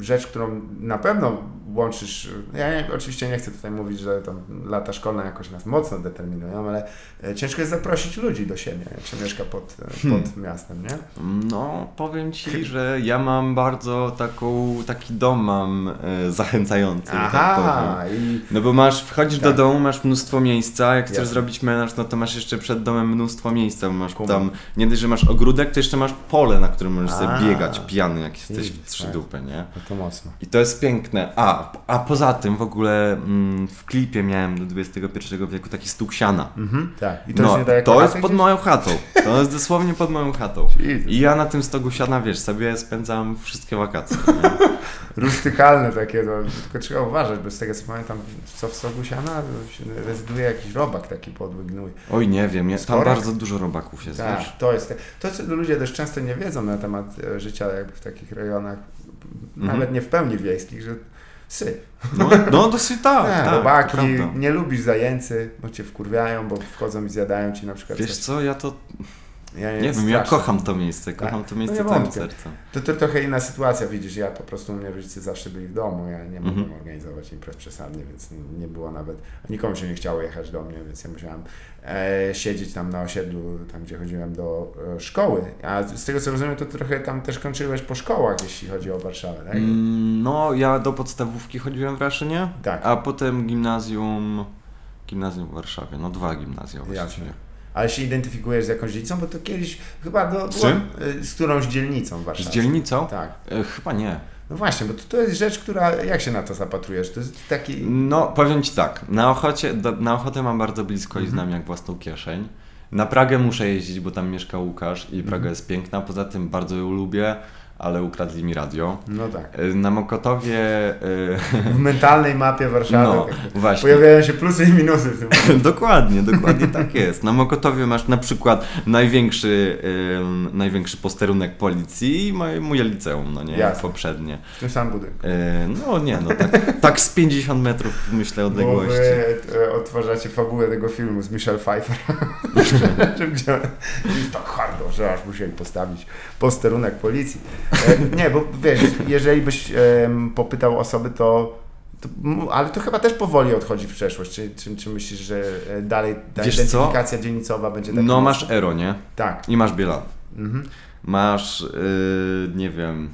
rzecz, którą na pewno łączysz. Ja nie, oczywiście nie chcę tutaj mówić, że tam lata szkolne jakoś nas mocno determinują, ale e, ciężko jest zaprosić ludzi do siebie, jak się mieszka pod, e, Hmm. pod miastem, nie? No, powiem ci, że ja mam bardzo taką, taki dom mam e, zachęcający, tak. Aha, i No bo masz, wchodzisz do Tak. domu, masz mnóstwo miejsca, jak chcesz Jasne. zrobić menaż, no to masz jeszcze przed domem mnóstwo miejsca, bo masz Kumam. tam, nie dość, że masz ogródek, to jeszcze masz pole, na którym możesz sobie A. biegać pijany, jak jesteś w trzy dupy, nie? no to mocno. I to jest piękne. A, a poza tym w ogóle mm, w klipie miałem do XXI wieku taki stół siana. Mhm, tak. I to no, jest niedaleko to jest pod moją chatą. To jest dosłownie pod moją chatą. Jesus. I ja na tym stogu siana, wiesz, sobie spędzam wszystkie wakacje. Rustykalne takie, no, tylko trzeba uważać, bo z tego co pamiętam, co w sogu siana się rezyduje jakiś robak taki podły gnój. Oj, nie wiem, jest, tam bardzo dużo robaków wiesz. Tak, to jest. To, co ludzie też często nie wiedzą na temat e, życia jakby w takich rejonach, Mhm. nawet nie w pełni wiejskich, że syf. No, no dosyć tak, tak, robaki, nie lubisz zajęcy, bo cię wkurwiają, bo wchodzą i zjadają ci na przykład Wiesz coś. co, ja to... Ja Nie wiem, ja kocham to miejsce, kocham Tak? to No miejsce nie całym sercem. To, to trochę inna sytuacja, widzisz, ja po prostu, u mnie rodzice zawsze byli w domu, ja nie mogłem Mhm. organizować imprez przesadnie, więc nie, nie było nawet, nikomu się nie chciało jechać do mnie, więc ja musiałem e, siedzieć tam na osiedlu, tam gdzie chodziłem do e, szkoły, a z tego co rozumiem, to trochę tam też kończyłeś po szkołach, jeśli chodzi o Warszawę, tak? Mm, No, ja do podstawówki chodziłem w Raszynie, Tak. a potem gimnazjum, gimnazjum w Warszawie, no dwa gimnazja właściwie. Jasne. Ale się identyfikujesz z jakąś dzielnicą, bo to kiedyś chyba do, Z czym? z którąś dzielnicą w Z dzielnicą? Tak. E, chyba nie. No właśnie, bo to, to jest rzecz, która, jak się na to zapatrujesz? To jest taki... No, powiem Ci tak, na, Ochocie, do, na Ochotę mam bardzo blisko i znam jak własną kieszeń. Na Pragę muszę jeździć, bo tam mieszka Łukasz i Praga jest piękna, poza tym bardzo ją lubię, ale ukradli mi radio. No tak. E, Na Mokotowie... e, W mentalnej mapie Warszawy No, tak, właśnie. pojawiają się plusy i minusy w tym. Dokładnie, dokładnie tak jest. Na Mokotowie masz na przykład największy, ym, największy posterunek policji i moje, liceum, no nie, Jasne. poprzednie. W tym samym budynku. E, no nie, no tak, tak z 50 metrów myślę Bo odległości. wy e, odtwarzacie fabułę tego filmu z Michelle Pfeiffer. Jest tak hardo, że aż musieli postawić posterunek policji. E, nie, bo wiesz, jeżeli byś popytał osoby, to, to ale to chyba też powoli odchodzi w przeszłość. Czy, czy, czy myślisz, że e, dalej ta Wiesz co? identyfikacja dzielnicowa będzie taka No masz Ero, nie? Tak. I masz Bielan. Mhm. Masz, yy, nie wiem...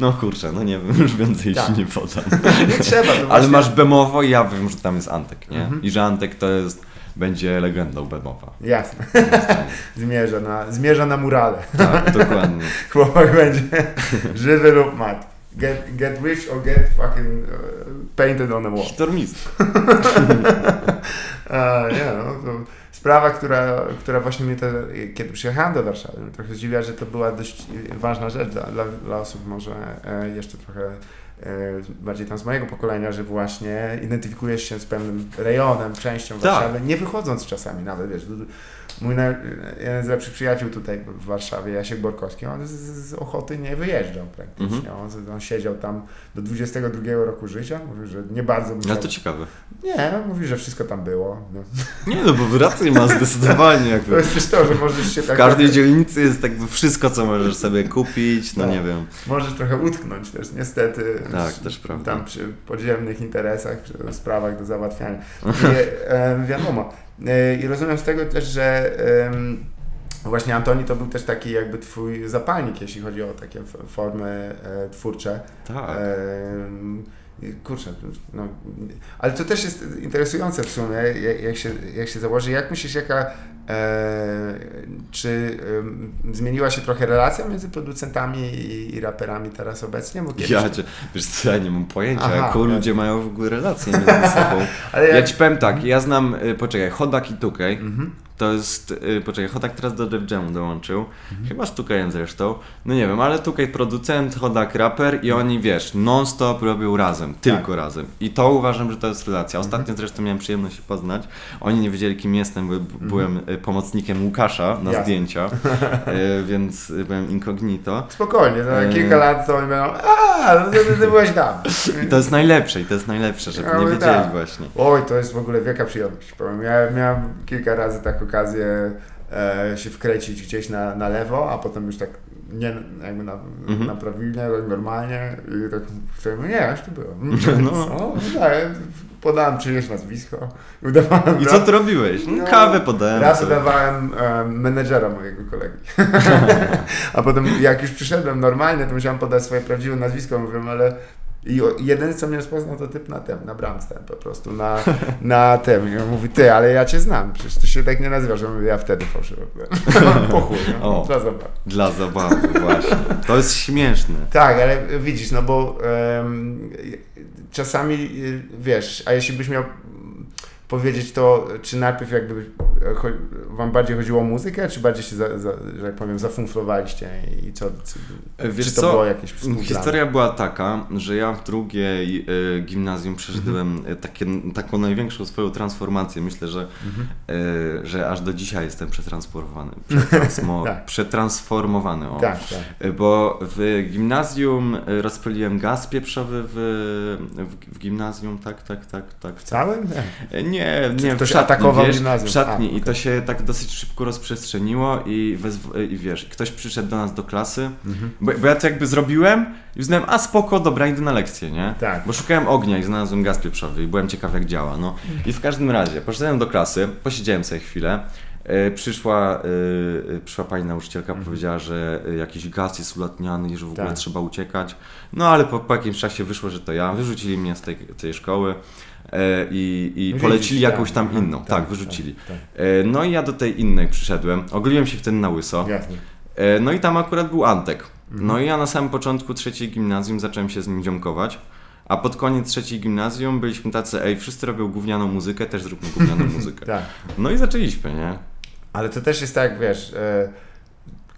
No kurczę, no nie wiem, już więcej Tak. ci nie podam. Nie trzeba. Ale właśnie- masz Bemowo i ja wiem, że tam jest Antek, nie? Mhm. I że Antek to jest, będzie legendą Bemowa. Jasne. Zmierza na, zmierza na murale. Tak, dokładnie. Chłopak będzie żywy lub martwy. Get, get rich or get fucking uh, painted on the wall. Nie, no, to sprawa, która, która właśnie mnie te, kiedy przyjechałem do Warszawy, trochę zdziwiła, że to była dość ważna rzecz dla, dla, dla osób może e, jeszcze trochę e, bardziej tam z mojego pokolenia, że właśnie identyfikujesz się z pewnym rejonem, częścią Tak. Warszawy, nie wychodząc czasami nawet, wiesz, mój jeden z lepszych przyjaciół tutaj w Warszawie, Jasiek Borkowski, on z, z Ochoty nie wyjeżdżał praktycznie, Mhm. on, on siedział tam do 22 roku życia, mówił, że nie bardzo musiał... to ciekawe. Nie, mówi, że wszystko tam było. No. Nie no, bo raczej ma zdecydowanie To jakby. jest też to, że możesz się W tak... każdej dzielnicy jest jakby wszystko, co możesz sobie kupić, no Tak. nie wiem. Możesz trochę utknąć też, niestety. Tak, przy- też prawda. Tam przy podziemnych interesach, przy sprawach do załatwiania. I, e, wiadomo. E, I rozumiem z tego też, że właśnie Antoni to był też taki jakby twój zapalnik, jeśli chodzi o takie formy e, twórcze. Tak. Kurczę, no, ale to też jest interesujące w sumie, jak, się, jak się założy. Jak myślisz, jaka, e, czy em, zmieniła się trochę relacja między producentami i, i raperami teraz obecnie? Bo kiedyś, Ja cię, wiesz co, ja nie mam pojęcia, Aha, jaką ja- ludzie mają w ogóle relacje między sobą. ale Ja jak, ci powiem tak, ja znam, y, poczekaj, Hodak i Tukej, Mhm. To jest, y, poczekaj, Hodak teraz do Def Jamu dołączył, Mhm. chyba z Tukejem zresztą, no nie wiem, ale Tukej producent, Hodak raper i oni, wiesz, non-stop robią razem, tylko Tak. razem. I to uważam, że to jest relacja. Mhm. Ostatnio zresztą miałem przyjemność się poznać, oni nie wiedzieli kim jestem, bo b- byłem y, pomocnikiem Łukasza na Mhm. Zdjęcia, y, więc y, byłem incognito. Spokojnie, za E. kilka lat to oni będą, a, no ty, ty byłeś tam. I to jest najlepsze, i to jest najlepsze, żeby No nie wiedzieli tak. właśnie. Oj, to jest w ogóle wielka przyjemność. Powiem, ja miałem kilka razy tak okazję e, się wkręcić gdzieś na, na lewo, a potem już tak nie jakby na, Mhm. na prawilnie, tak normalnie i tak sobie mówię, nie, już tu byłem. No. No, no tak, podałem czyjeś nazwisko i udawałem. I co ty robiłeś? No, No, kawę podałem. Raz sobie. udawałem menedżera mojego kolegi. A potem jak już przyszedłem normalnie, to musiałem podać swoje prawdziwe nazwisko, mówiłem, ale i jedyny co mnie rozpoznał to typ na tym, na bramce po prostu, na, na tym. I on mówi, ty, ale ja cię znam, przecież to się tak nie nazywa, że mówię, ja wtedy fałszywy byłem. Po chuj, no, dla zabawy. Dla zabawy, właśnie. To jest śmieszne. Tak, ale widzisz, no bo em, czasami, wiesz, a jeśli byś miał powiedzieć to, czy najpierw jakby wam bardziej chodziło o muzykę, czy bardziej się, za, za, że tak powiem, zafunflowaliście i co, co Wiesz czy to co? było jakieś? Historia była taka, że ja w drugiej y, gimnazjum przeżyłem Mhm. y, takie, taką największą swoją transformację. Myślę, że, Mhm. y, że aż do dzisiaj jestem przetransformowany. Przetransmo- Tak. Przetransformowany. O. Tak, tak. Y, Bo w gimnazjum y, rozpyliłem gaz pieprzowy w, w, w gimnazjum, tak, tak, tak, tak. W całym? Nie. Nie, nie, ktoś w szatni, atakował wiesz, gimnazjum? w szatni i to się tak dosyć szybko rozprzestrzeniło i, wezw- i wiesz, ktoś przyszedł do nas do klasy, Mhm. bo, bo ja to jakby zrobiłem i uznałem, a spoko, dobra, idę na lekcję, nie? Tak. Bo szukałem ognia i znalazłem gaz pieprzowy i byłem ciekaw jak działa, no. I w każdym razie, poszedłem do klasy, posiedziałem sobie chwilę, e, przyszła, e, przyszła pani nauczycielka, powiedziała, że jakiś gaz jest ulatniany i że w ogóle Tak. trzeba uciekać. No ale po, po jakimś czasie wyszło, że to ja. Wyrzucili mnie z tej, tej szkoły i, i Widzisz, polecili tak, jakąś tam inną. Tak, wyrzucili. Tak, E, no i ja do tej innej przyszedłem. Ogoliłem się wtedy na łyso. tak. Jasne. E, no i tam akurat był Antek. Mhm. No i ja na samym początku trzeciej gimnazjum zacząłem się z nim ziomkować. A pod koniec trzeciej gimnazjum byliśmy tacy, ej, wszyscy robią gównianą muzykę, też zróbmy gównianą muzykę. Tak. No i zaczęliśmy, nie? Ale to też jest tak, wiesz, e,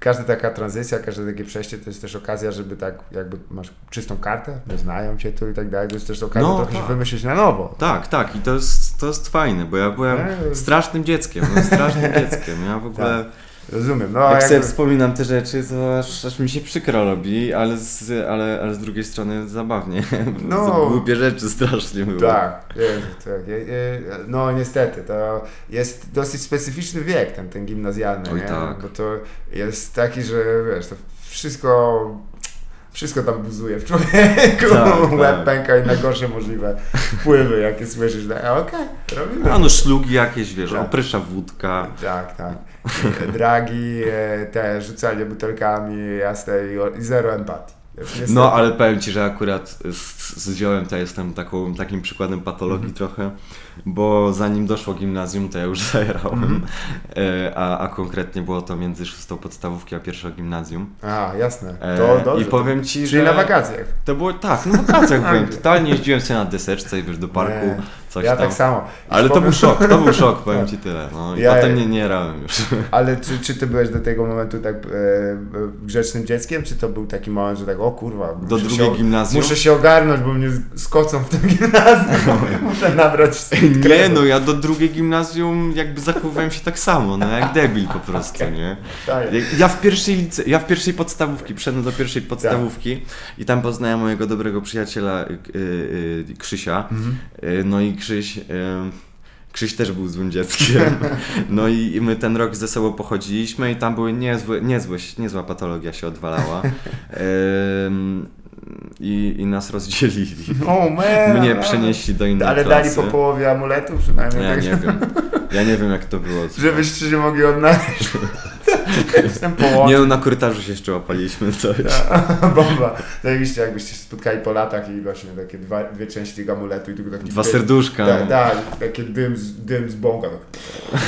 każda taka tranzycja, każde takie przejście to jest też okazja, żeby tak jakby masz czystą kartę, nie znają cię tu i tak dalej, to jest też okazja No, trochę się tak. wymyślić na nowo. Tak, tak, i to jest, to jest fajne, bo ja byłem strasznym dzieckiem, no, strasznym dzieckiem. Ja w ogóle, Rozumiem. No, jak sobie wspominam te rzeczy, to aż, aż mi się przykro robi, ale z, ale, ale z drugiej strony zabawnie. No. Głupie rzeczy strasznie były. Tak, Jezu, tak. No niestety, to jest dosyć specyficzny wiek ten, ten gimnazjalny, Oj, nie? tak. bo to jest taki, że wiesz, to wszystko, wszystko tam buzuje w człowieku, Tak, łeb tak. pęka i najgorsze możliwe wpływy, jakie słyszysz, no, okej, robimy. A no szlugi jakieś, wiesz, Tak. oprysza wódka. Tak, tak. Dragi, e, te rzucanie butelkami, jasne, i, zero empatii. Niestety. No, ale powiem Ci, że akurat z, z ziołem to jestem taką, takim przykładem patologii Mhm. trochę, bo zanim doszło gimnazjum, to ja już zajerałem, Mhm. e, a, a konkretnie było to między szóstą podstawówki a pierwszą gimnazjum. A, jasne. E, To dobrze. I powiem Ci, Czyli że... na wakacjach. To było tak, w wakacjach byłem, totalnie jeździłem sobie na deseczce i wiesz, do parku, Nie, coś ja tam. tak samo. Ale to był szok, to był szok, powiem Ci tyle. No, I Ja- potem nie, nie jarałem już. Ale czy, czy ty byłeś do tego momentu tak e, grzecznym dzieckiem, czy to był taki moment, że tak, o kurwa, Do muszę drugiej się, gimnazjum? muszę się ogarnąć, bo mnie skocą w tym gimnazjum, muszę nabrać Nie no, ja do drugiej gimnazjum jakby zachowywałem się tak samo, no jak debil po prostu, nie? Tak. Ja- w pierwszej lice, ja w pierwszej podstawówki, przyszedłem do pierwszej podstawówki i tam poznałem mojego dobrego przyjaciela y, y, y, Krzysia. Y, no i Krzyś, Krzyś też był złym dzieckiem. No i, i my ten rok ze sobą pochodziliśmy i tam były niezłe, niezłe, niezła patologia się odwalała. I, I nas rozdzielili. O man! Mnie przenieśli do innej Ale klasy. dali po połowie amuletu przynajmniej, Ja tak, nie wiem. Ja nie wiem jak to było. żebyście się mogli odnaleźć. Jestem połączony. Nie no, na korytarzu się jeszcze łapaliśmy coś. Bomba. Zajebiście, jakbyście się spotkali po latach i właśnie takie dwa, dwie części tego amuletu i tylko taki Dwa dym- serduszka. Tak, tak, takie dym z, dym z bąka. Tak.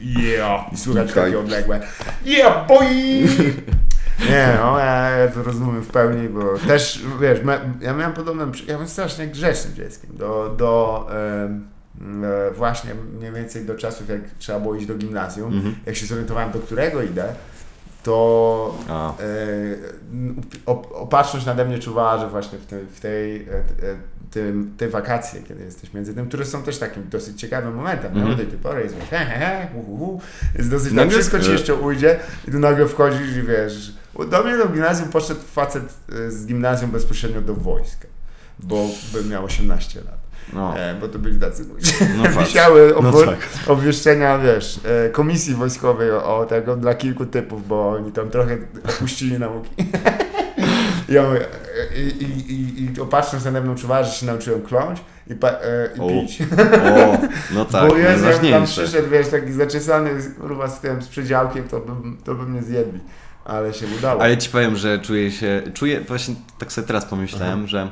Yeah! I słychać takie odległe. Yeah, boy! Nie no, ja, ja to rozumiem w pełni, bo też, wiesz, ja miałem podobną, przy- ja byłem strasznie grzecznym dzieckiem, do, do właśnie mniej więcej do czasów, jak trzeba było iść do gimnazjum, Mhm. jak się zorientowałem, do którego idę, to e, op- opatrzność nade mnie czuwała, że właśnie w tej, w tej, e, e, tym, te wakacje, kiedy jesteś między tym, które są też takim dosyć ciekawym momentem, Mhm. no, do tej pory jest he, he, he, hu, hu, jest dosyć, No tak, wszystko ci jeszcze ujdzie i tu nagle wchodzisz i wiesz, do mnie do gimnazjum poszedł facet e, z gimnazjum bezpośrednio do wojska, bo miał 18 lat. No, E, bo to byli tacy ludzie. no. Wisiały No obwo- tak. obwieszczenia, wiesz, e, komisji wojskowej o, o tego dla kilku typów, bo oni tam trochę opuścili nauki. On, e, i, i, i, i opatrzność nade mną czuwała, że się nauczyłem kląć i, pa, e, i O, pić. O, no tak, bo Jezu, jak tam przyszedł, wiesz, taki zaczesany kurwa z tym, z przedziałkiem, to by, to by mnie zjedli. Ale się udało. Ale ci powiem, że czuję się, czuję, właśnie tak sobie teraz pomyślałem, że em,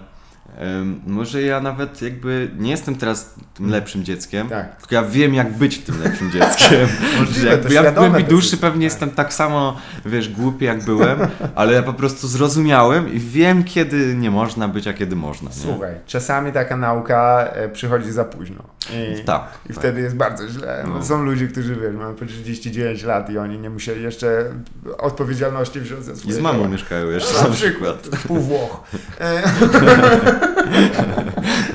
może ja nawet jakby nie jestem teraz tym lepszym dzieckiem, Tak. tylko ja wiem jak być tym lepszym dzieckiem. Możliwe, jakby ja w głębi duszy pewnie tak. jestem tak samo, wiesz, głupi jak byłem, ale ja po prostu zrozumiałem i wiem kiedy nie można być, a kiedy można. Nie? Słuchaj, czasami taka nauka e, przychodzi za późno. I, Tak. I tak. wtedy jest bardzo źle. No. Są ludzie, którzy wiesz, mają po 39 lat i oni nie musieli jeszcze odpowiedzialności wziąć za I swoje z mamą mieszkają jeszcze Na na przykład. przykład. Pół Włoch. E,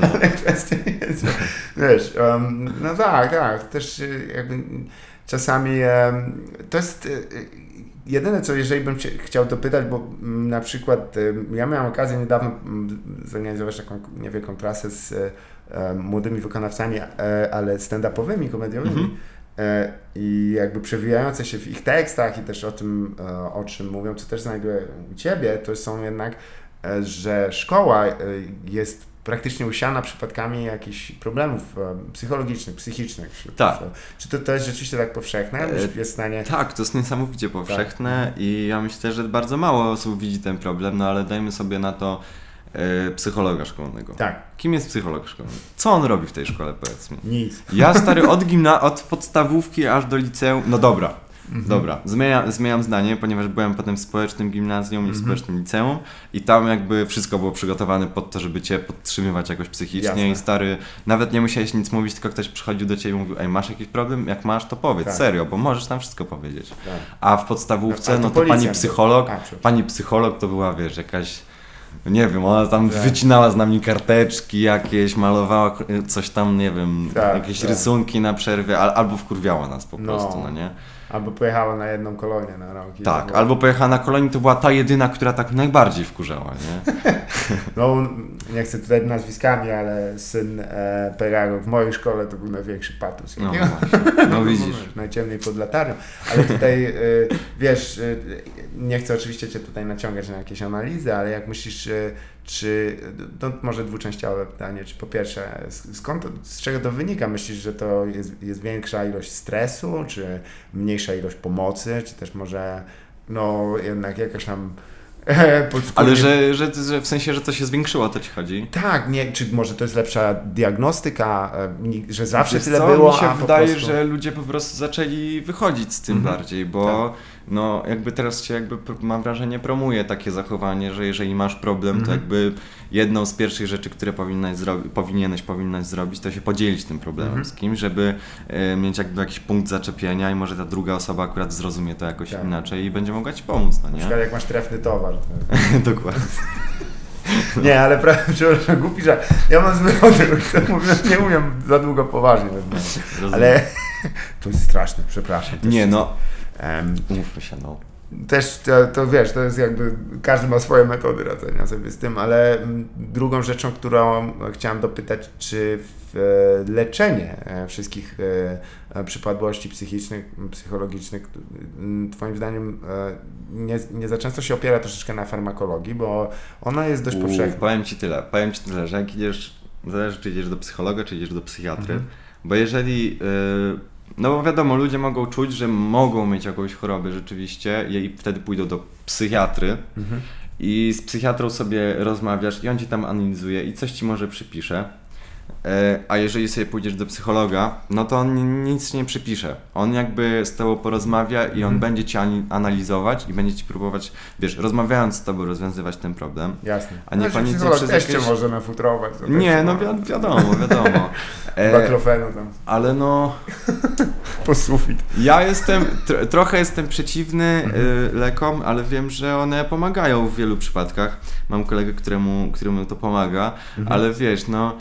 Ale kwestia jest, wiesz, em, no tak, tak, też e, jakby czasami em, to jest, e, jedyne co, jeżeli bym chciał dopytać, bo mm, na przykład ja miałem okazję niedawno mm, zorganizować taką niewielką trasę z młodymi wykonawcami, e, ale stand-upowymi, komediowymi. Mhm. E, I jakby przewijające się w ich tekstach i też o tym, e, o czym mówią, co też znajduję u Ciebie, to są jednak, że szkoła jest praktycznie usiana przypadkami jakichś problemów psychologicznych, psychicznych. Tak. Czy to, to jest rzeczywiście tak powszechne? Jest w stanie... Tak, to jest niesamowicie powszechne i ja myślę, że bardzo mało osób widzi ten problem, no ale dajmy sobie na to psychologa szkolnego. Tak, Kim jest psycholog szkolny? Co on robi w tej szkole, powiedz mi? nic. Ja stary od gimna, od podstawówki aż do liceum. No dobra, Mhm. dobra. Zmienia, zmieniam zdanie, ponieważ byłem potem w społecznym gimnazjum i Mhm. w społecznym liceum i tam jakby wszystko było przygotowane pod to, żeby cię podtrzymywać jakoś psychicznie Jasne. i stary, nawet nie musiałeś nic mówić, tylko ktoś przychodził do ciebie i mówił, ej masz jakiś problem? Jak masz, to powiedz, Tak. serio, bo możesz tam wszystko powiedzieć. Tak. A w podstawówce, A no to pani psycholog, A, pani psycholog to była, wiesz, jakaś, nie wiem, ona tam Tak. wycinała z nami karteczki jakieś, malowała coś tam, nie wiem, Tak, jakieś tak. rysunki na przerwie, al, albo wkurwiała nas po No. prostu, no nie? Albo pojechała na jedną kolonię na rok. i to Tak, było- albo pojechała na kolonii, to była ta jedyna, która tak najbardziej wkurzała, nie? No, nie chcę tutaj nazwiskami, ale syn e, Peraro w mojej szkole to był największy patus. No, właśnie. no widzisz. Najciemniej pod latarnią. Ale tutaj, y, wiesz, y, nie chcę oczywiście Cię tutaj naciągać na jakieś analizy, ale jak myślisz, y, czy, to może dwuczęściowe pytanie, czy po pierwsze, sk- skąd, z czego to wynika? Myślisz, że to jest, jest większa ilość stresu, czy mniejsza ilość pomocy, czy też może, no jednak jakaś tam... Ale że, że, że w sensie, że to się zwiększyło, to ci chodzi? Tak, nie, czy może to jest lepsza diagnostyka, e, że zawsze Wiesz tyle co? było, Mi się a po wydaje, prostu... że ludzie po prostu zaczęli wychodzić z tym Mhm. bardziej, bo no jakby teraz się jakby mam wrażenie promuje takie zachowanie, że jeżeli masz problem, to Mhm. jakby jedną z pierwszych rzeczy, które powinnaś zrobi- powinieneś, powinnaś zrobić, to się podzielić tym problemem Mhm. z kimś, żeby e, mieć jakby jakiś punkt zaczepienia i może ta druga osoba akurat zrozumie to jakoś Tak. inaczej i będzie mogła ci pomóc, no Na nie? przykład jak masz trefny towar. To... Dokładnie. Nie, ale pra- przepraszam, głupi, że ja mam zły odruch, nie umiem za długo poważnie. Ale to jest straszne, przepraszam. Nie no, umówmy się, no. też to, to wiesz, to jest jakby, każdy ma swoje metody radzenia sobie z tym, ale mm, drugą rzeczą, którą chciałem dopytać, czy e, leczenie e, wszystkich e, przypadłości psychicznych, psychologicznych, m, twoim zdaniem nie, nie za często się opiera troszeczkę na farmakologii, bo ona jest dość U, powszechna. Powiem ci tyle, powiem ci tyle, że jak idziesz, zależy czy idziesz do psychologa, czy idziesz do psychiatry, Mhm. bo jeżeli, yy, no bo wiadomo, ludzie mogą czuć, że mogą mieć jakąś chorobę rzeczywiście i wtedy pójdą do psychiatry Mhm. i z psychiatrą sobie rozmawiasz i on ci tam analizuje i coś ci może przypisze. E, A jeżeli sobie pójdziesz do psychologa, no to on ni- nic nie przypisze. On jakby z tobą porozmawia i on Mhm. będzie cię analizować i będzie ci próbować, wiesz, rozmawiając z tobą rozwiązywać ten problem. Jasne. A nie Znaczy, panicznie psycholog przez też cię jakieś- może nafutrować. Nie, no ma- wi- wiadomo, wiadomo. E, Baklofenu tam ale no, po sufit. ja jestem, tr- trochę jestem przeciwny Mhm. y, lekom, ale wiem, że one pomagają w wielu przypadkach. Mam kolegę, któremu, któremu to pomaga, Mhm. ale wiesz, no,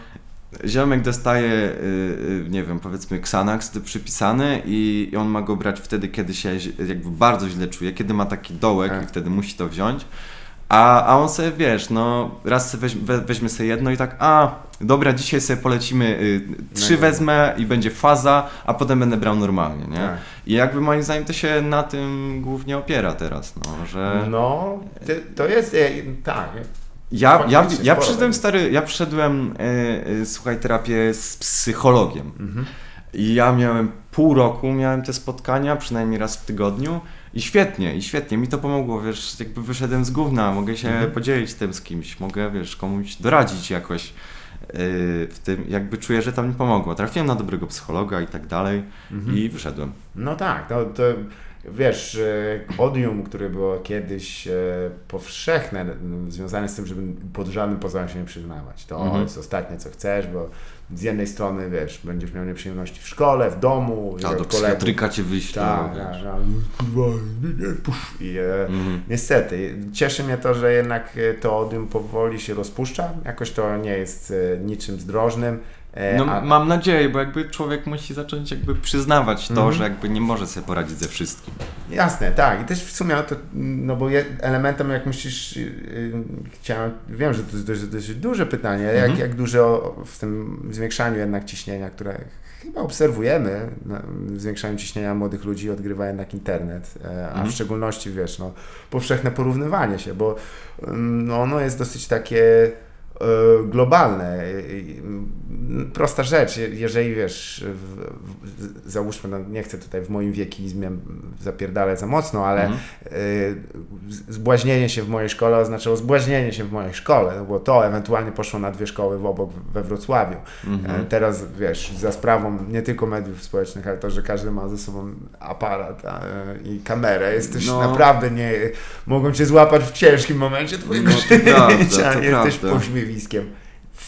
ziomek dostaje, y, y, nie wiem, powiedzmy Xanax przypisany i, on ma go brać wtedy, kiedy się jakby bardzo źle czuje, kiedy ma taki dołek Tak. i wtedy musi to wziąć. A, a on sobie, wiesz, no raz sobie weź, we, weźmie sobie jedno i tak, a dobra, dzisiaj sobie polecimy, y, trzy No wezmę i będzie faza, a potem będę brał normalnie, nie? Tak. I jakby moim zdaniem to się na tym głównie opiera teraz, no, że... No, ty- to jest, e, tak. Ja, ja, ja przyszedłem stary, ja przyszedłem, e, e, słuchaj, terapię z psychologiem. Mhm. I ja miałem pół roku, miałem te spotkania, przynajmniej raz w tygodniu. I świetnie, i świetnie, mi to pomogło, wiesz, jakby wyszedłem z gówna, mogę się Mhm. podzielić tym z kimś, mogę, wiesz, komuś doradzić jakoś yy, w tym, jakby czuję, że to mi pomogło. Trafiłem na dobrego psychologa i tak dalej Mhm. i wyszedłem. No tak, to, to wiesz, e, odium, które było kiedyś e, powszechne, związane z tym, żeby pod żadnym pozorem się nie przyznawać. To Mhm. jest ostatnie, co chcesz, bo z jednej strony, wiesz, będziesz miał nieprzyjemności w szkole, w domu, A do kolegów. psychiatryka cię wyślą, Tak, wiesz. tak, pusz. I e, Mhm. niestety, cieszy mnie to, że jednak e, to odium powoli się rozpuszcza. Jakoś to nie jest niczym zdrożnym No, a- mam nadzieję, bo jakby człowiek musi zacząć jakby przyznawać to, Mhm. że jakby nie może sobie poradzić ze wszystkim. Jasne, tak. I też w sumie to, no bo elementem, jak myślisz, yy, chciałem, wiem, że to jest dość, dość duże pytanie, Mhm. jak, jak dużo w tym zwiększaniu jednak ciśnienia, które chyba obserwujemy, no, zwiększaniu ciśnienia młodych ludzi odgrywa jednak internet, e, a Mhm. w szczególności, wiesz, no, powszechne porównywanie się, bo ym, no, ono jest dosyć takie e, globalne. I- i- m, Prosta rzecz, je- jeżeli wiesz, w, w, załóżmy, no nie chcę tutaj w moim wiekizmie zapierdalać za mocno, ale Mhm. y, zbłaźnienie się w mojej szkole oznaczało zbłaźnienie się w mojej szkole, no bo to ewentualnie poszło na dwie szkoły w obok we Wrocławiu. Mhm. E, Teraz wiesz, za sprawą nie tylko mediów społecznych, ale to, że każdy ma ze sobą aparat a, i kamerę, jesteś No. naprawdę nie. Mogą cię złapać w ciężkim momencie twojego No życia, prawda, jesteś prawda.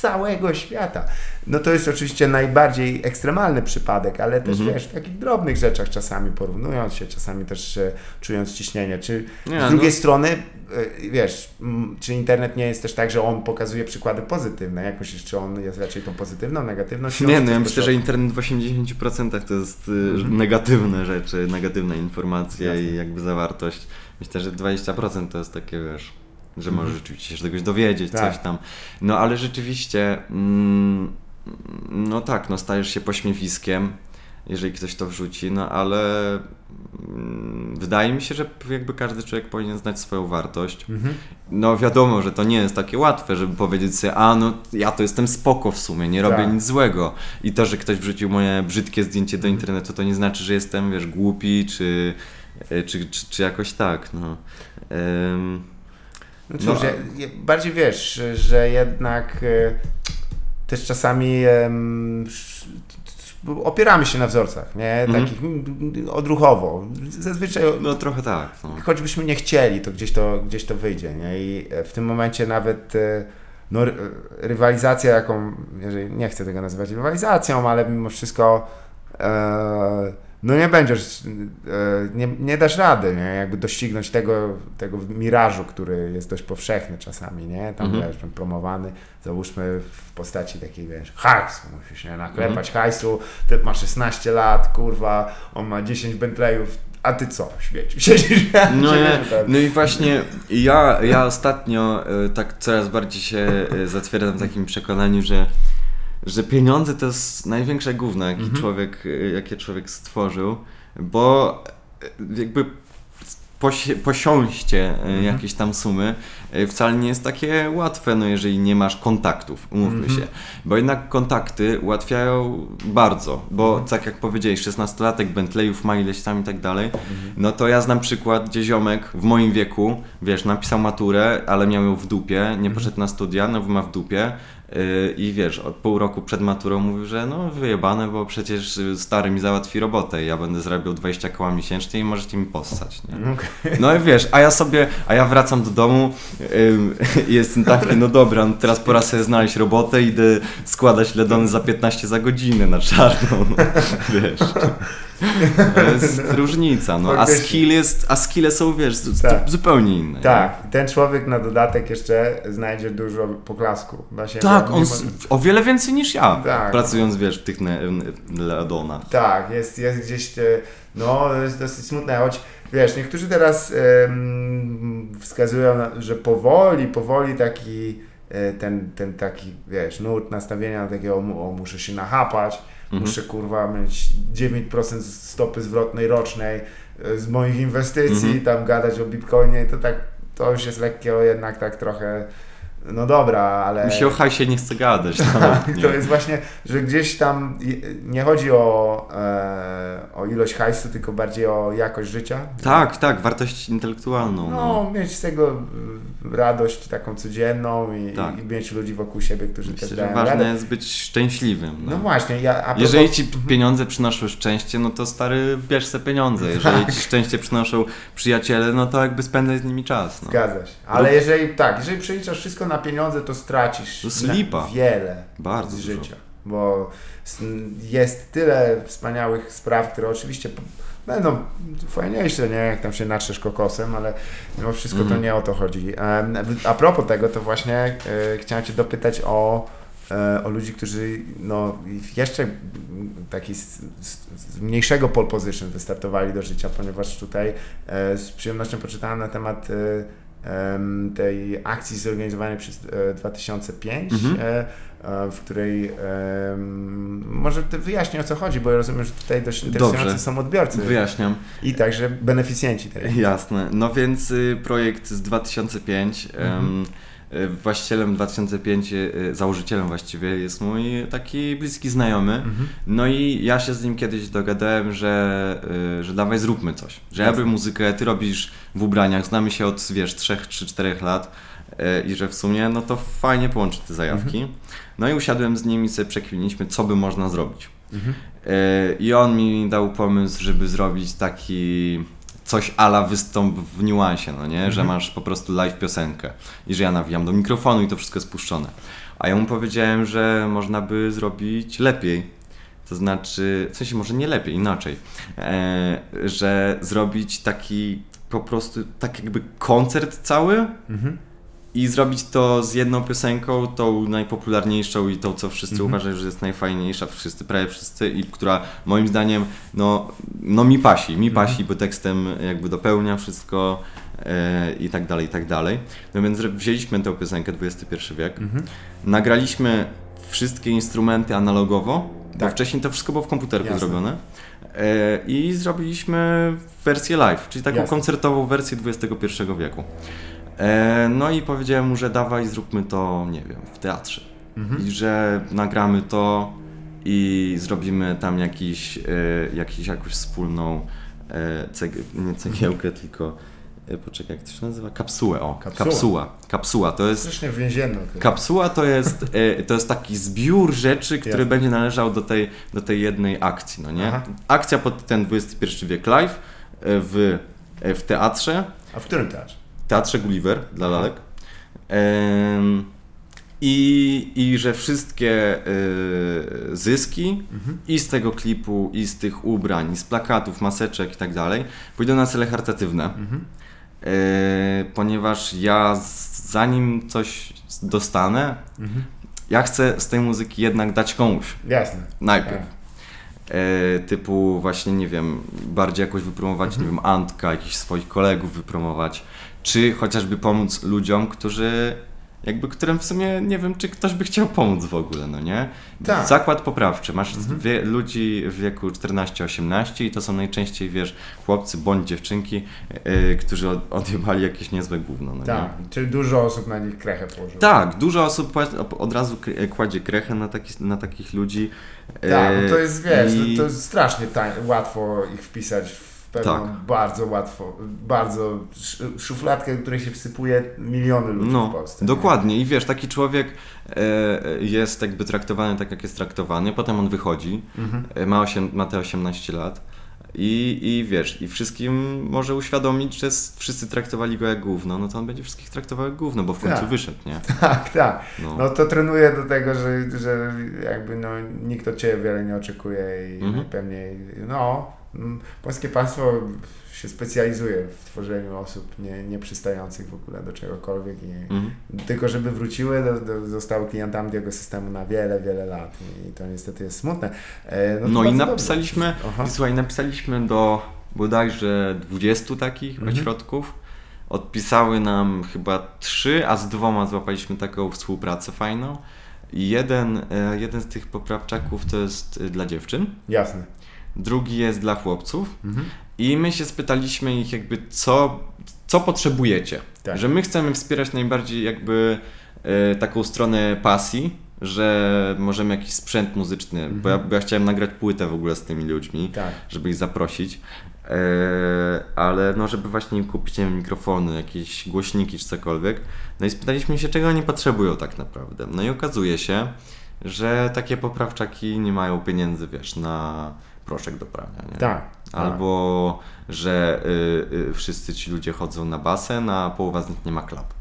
Całego świata. No to jest oczywiście najbardziej ekstremalny przypadek, ale też Mhm. wiesz, w takich drobnych rzeczach czasami porównując się, czasami też e, czując ciśnienie. Czy Nie, z drugiej no- strony, e, wiesz, m, czy internet nie jest też tak, że on pokazuje przykłady pozytywne? Jak myślisz, czy on jest raczej tą pozytywną, negatywną siłą? Nie, no ja myślę, że internet w 80% to jest y, Mhm. negatywne rzeczy, negatywne informacje Jasne. i jakby zawartość. Myślę, że 20% to jest takie, wiesz, że Mhm. możesz rzeczywiście się czegoś dowiedzieć, Tak. coś tam. No ale rzeczywiście, mm, no tak, no stajesz się pośmiewiskiem, jeżeli ktoś to wrzuci, no ale mm, wydaje mi się, że jakby każdy człowiek powinien znać swoją wartość. Mhm. No wiadomo, że to nie jest takie łatwe, żeby powiedzieć sobie, a no ja to jestem spoko w sumie, nie robię Tak. nic złego. I to, że ktoś wrzucił moje brzydkie zdjęcie do internetu, to nie znaczy, że jestem, wiesz, głupi, czy, e, czy, czy, czy jakoś tak, no. Em, No cóż, No, ja, bardziej wiesz, że jednak e, też czasami sz- opieramy się na wzorcach, nie? Mhm. Takich mm, odruchowo. Zazwyczaj no trochę tak, no. choćbyśmy nie chcieli, to gdzieś to, gdzieś to wyjdzie, nie? I e, w tym momencie nawet e, no, ry- rywalizacja, jaką, jeżeli nie chcę tego nazywać rywalizacją, ale mimo wszystko e, no nie będziesz, e, nie, nie dasz rady, nie? Jakby doścignąć tego, tego mirażu, który jest dość powszechny czasami, nie? Tam Mhm. wiesz, promowany, załóżmy w postaci takiej, wiesz, hajsu, musisz nie naklepać hajsu, ty ma 16 lat, kurwa, on ma 10 Bentleyów, a ty co, śmieciu, siedzisz No, nie, no i właśnie ja, ja ostatnio e, tak coraz bardziej się e, zatwierdzam w takim przekonaniu, że, że pieniądze to jest największe gówno, jakie, Mhm. człowiek, e, jakie człowiek stworzył, bo e, jakby posi- posiąście e, Mhm. jakieś tam sumy wcale nie jest takie łatwe, no jeżeli nie masz kontaktów, umówmy Mhm. się. Bo jednak kontakty ułatwiają bardzo, bo Mhm. tak jak powiedziałeś, 16-latek Bentleyów ma ileś tam i tak dalej, no to ja znam przykład, gdzie ziomek w moim wieku, wiesz, napisał maturę, ale miał ją w dupie, nie poszedł na studia, no bo ma w dupie i wiesz, od pół roku przed maturą mówił, że no wyjebane, bo przecież y, stary mi załatwi robotę i ja będę zarabiał 20 koła miesięcznie i możecie mi possać, nie? Okej. No i wiesz, a ja sobie, a ja wracam do domu i jestem taki, no dobra, no teraz pora sobie znaleźć robotę, idę składać ledony za 15 za godzinę na czarną, no, wiesz. To jest różnica, no, a skill jest, a skille są, wiesz, Tak. zupełnie inne. Tak, ten człowiek na dodatek jeszcze znajdzie dużo poklasku siebie. Tak, on Mimo- o wiele więcej niż ja, Tak. pracując, wiesz, w tych ledonach. Tak, jest, jest gdzieś, e, no to jest dosyć smutne, choć wiesz, niektórzy teraz em, wskazują, że powoli, powoli taki ten, ten taki, wiesz, nurt nastawienia takiego, o, muszę się nachapać, Mhm. muszę kurwa mieć 9% stopy zwrotnej rocznej e, z moich inwestycji, Mhm. tam gadać o bitcoinie, to tak, to już jest lekkiego jednak tak trochę, no dobra, ale... Mi się o hajsie nie chce gadać. Tak, nie. to jest właśnie, że gdzieś tam nie chodzi o, e, o ilość hajsu, tylko bardziej o jakość życia. Tak, tak, wartość intelektualną. No. No, mieć z tego y, radość taką codzienną i, Tak. i mieć ludzi wokół siebie, którzy Myślę, też dają ważne radę. jest być szczęśliwym. No No. właśnie, ja, propos, Jeżeli ci pieniądze przynoszą szczęście, no to stary, bierz se pieniądze. Jeżeli Tak. ci szczęście przynoszą przyjaciele, no to jakby spędzaj z nimi czas. No. Zgadza się. Ale jeżeli tak, jeżeli przeliczasz wszystko na pieniądze, to stracisz To jest na- lipa. wiele Bardzo z dużo. życia. Bo jest tyle wspaniałych spraw, które oczywiście będą fajniejsze, nie? Jak tam się natrzesz kokosem, ale mimo wszystko to Mhm. nie o to chodzi. A propos tego, to właśnie e, chciałem Cię dopytać o e, o ludzi, którzy no, jeszcze taki z, z, z mniejszego pole position wystartowali do życia, ponieważ tutaj e, z przyjemnością poczytałem na temat e, em, tej akcji zorganizowanej przez e, 2005, Mhm. e, e, w której może ty wyjaśnię o co chodzi, bo ja rozumiem, że tutaj dość interesujący Dobrze. są odbiorcy Wyjaśniam. i także beneficjenci tej. Jasne. No więc y, projekt z 2005. em, y, właścicielem 2005, y, założycielem właściwie jest mój taki bliski znajomy. No i ja się z nim kiedyś dogadałem, że, y, że dawaj zróbmy coś. Że ja robię muzykę, ty robisz w ubraniach, znamy się od wiesz 3 czy 4 lat i że w sumie no to fajnie połączyć te zajawki. No i usiadłem z nim i sobie przekminiliśmy, co by można zrobić. Mhm. E, I on mi dał pomysł, żeby zrobić taki coś ala wystąp w niuansie, no nie? Że masz po prostu live piosenkę i że ja nawijam do mikrofonu i to wszystko jest puszczone. A ja mu powiedziałem, że można by zrobić lepiej. To znaczy, w sensie może nie lepiej, inaczej, e, że zrobić taki po prostu tak jakby koncert cały Mhm. I zrobić to z jedną piosenką, tą najpopularniejszą i tą, co wszyscy Mhm. uważają, że jest najfajniejsza, wszyscy, prawie wszyscy i która moim zdaniem, no, no mi pasi, mi Mhm. pasi, bo tekstem jakby dopełnia wszystko e, i tak dalej, i tak dalej. No więc wzięliśmy tę piosenkę XXI wiek, Mhm. nagraliśmy wszystkie instrumenty analogowo, bo Tak. wcześniej to wszystko było w komputerku Jasne. zrobione. E, I zrobiliśmy wersję live, czyli taką Jasne. koncertową wersję XXI wieku. E, no i powiedziałem mu, że dawaj zróbmy to, nie wiem, w teatrze. Mhm. I że nagramy to i zrobimy tam jakiś, e, jakiś jakąś wspólną e, nie cegiełkę, tylko e, poczekaj, jak to się nazywa? Kapsułę, o, Kapsuła. kapsuła. Kapsuła, to jest Strasznie więzienno. to. Kapsuła to jest, e, to jest taki zbiór rzeczy, który Jasne. będzie należał do tej, do tej jednej akcji, no nie? Aha. Akcja pod ten XXI wiek live e, w, w teatrze, A w którym teatrze? Teatrze Gulliver dla lalek. Em, i, I że wszystkie e, zyski Mhm. i z tego klipu, i z tych ubrań, i z plakatów, maseczek i tak dalej, pójdą na cele charytatywne. Mhm. E, ponieważ ja zanim coś dostanę, Mhm. ja chcę z tej muzyki jednak dać komuś Jasne. najpierw. Tak. E, typu właśnie, nie wiem, bardziej jakoś wypromować, nie wiem, Antka, jakichś swoich kolegów wypromować, czy chociażby pomóc ludziom, którzy jakby, którym w sumie nie wiem, czy ktoś by chciał pomóc w ogóle, no nie? Tak. Zakład poprawczy. Masz wie, ludzi w wieku 14-18 i to są najczęściej, wiesz, chłopcy bądź dziewczynki, e, którzy od, odjebali jakieś niezłe gówno, no nie? Tak. Czyli dużo osób na nich krechę położyło. Tak, dużo osób od razu k- kładzie krechę na, taki, na takich ludzi. Tak, E, no to jest, wiesz, i- to, to jest strasznie łatwo ich wpisać w pewną Tak. bardzo łatwo, bardzo sz- szufladkę, do której się wsypuje miliony ludzi w No, Polsce. nie? dokładnie. I wiesz, taki człowiek e, jest jakby traktowany tak, jak jest traktowany, potem on wychodzi, Mhm. e, ma, osiem, ma te 18 lat i, i wiesz, i wszystkim może uświadomić, że wszyscy traktowali go jak gówno, no to on będzie wszystkich traktował jak gówno, bo w końcu Tak. wyszedł, nie? Tak, tak. No. No to trenuję do tego, że, że jakby no, nikt od Ciebie wiele nie oczekuje i Mhm. najpewniej, no, polskie państwo się specjalizuje w tworzeniu osób nie, nieprzystających w ogóle do czegokolwiek i Mhm. tylko żeby wróciły, do, do, zostały klientami tego systemu na wiele, wiele lat i to niestety jest smutne. E, to No i napisaliśmy, słuchaj, napisaliśmy do bodajże 20 takich Mhm. ośrodków. Odpisały nam chyba trzy, a z dwoma złapaliśmy taką współpracę fajną. I jeden, e, jeden z tych poprawczaków to jest e, dla dziewczyn, Jasne. Drugi jest dla chłopców. Mhm. I my się spytaliśmy ich jakby co, co potrzebujecie. Tak. Że my chcemy wspierać najbardziej jakby e, taką stronę pasji, że możemy jakiś sprzęt muzyczny, bo, ja, bo ja chciałem nagrać płytę w ogóle z tymi ludźmi, Tak. żeby ich zaprosić, e, ale no żeby właśnie im kupić nie wiem, mikrofony, jakieś głośniki czy cokolwiek. No i spytaliśmy się, czego oni potrzebują tak naprawdę. No i okazuje się, że takie poprawczaki nie mają pieniędzy, wiesz, na proszek do prania, nie? Tak. Albo, że y, y, wszyscy ci ludzie chodzą na basen, a połowa z nich nie ma klapek.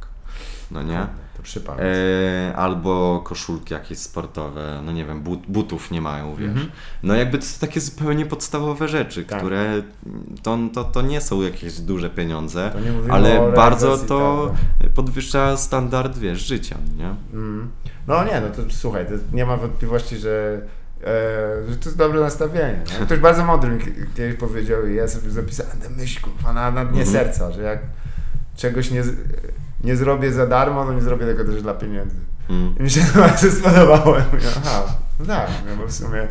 no nie? To przypał. E, albo koszulki jakieś sportowe, no nie wiem, but, butów nie mają, wiesz. No jakby to są takie zupełnie podstawowe rzeczy, Mhm. Tak. które to, to, to nie są jakieś duże pieniądze, ale bardzo to tego. podwyższa standard, wiesz, życia, nie? Mm. No nie, no to słuchaj, to nie ma wątpliwości, że, że to jest dobre nastawienie. Nie? Ktoś bardzo mądry mi kiedyś powiedział i ja sobie zapisałem tę myśl kurwa, na, dnie Mhm. serca, że jak czegoś nie, nie zrobię za darmo, no nie zrobię tego też dla pieniędzy. Mm. I mi się to bardzo spodobało. Ja mówię, Aha, no tak, no bo w sumie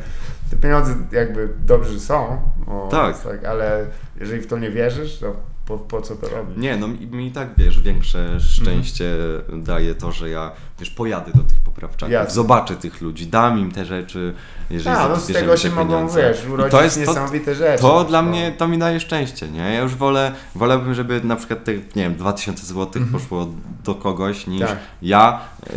te pieniądze jakby dobrze są, Tak. tak, ale jeżeli w to nie wierzysz, to po, po co to robić? Nie, no mi, mi i tak, wiesz, większe szczęście daje to, że ja, wiesz, pojadę do tych poprawczaków, Jasne. zobaczę tych ludzi, dam im te rzeczy, jeżeli A, no z tego te się mogą, pieniądze. wiesz, urodzić to jest to, niesamowite rzeczy. to dla No. mnie, to mi daje szczęście, nie? Ja już wolę, wolałbym, żeby na przykład te, nie wiem, 2000 zł poszło do kogoś niż. Tak. ja yy,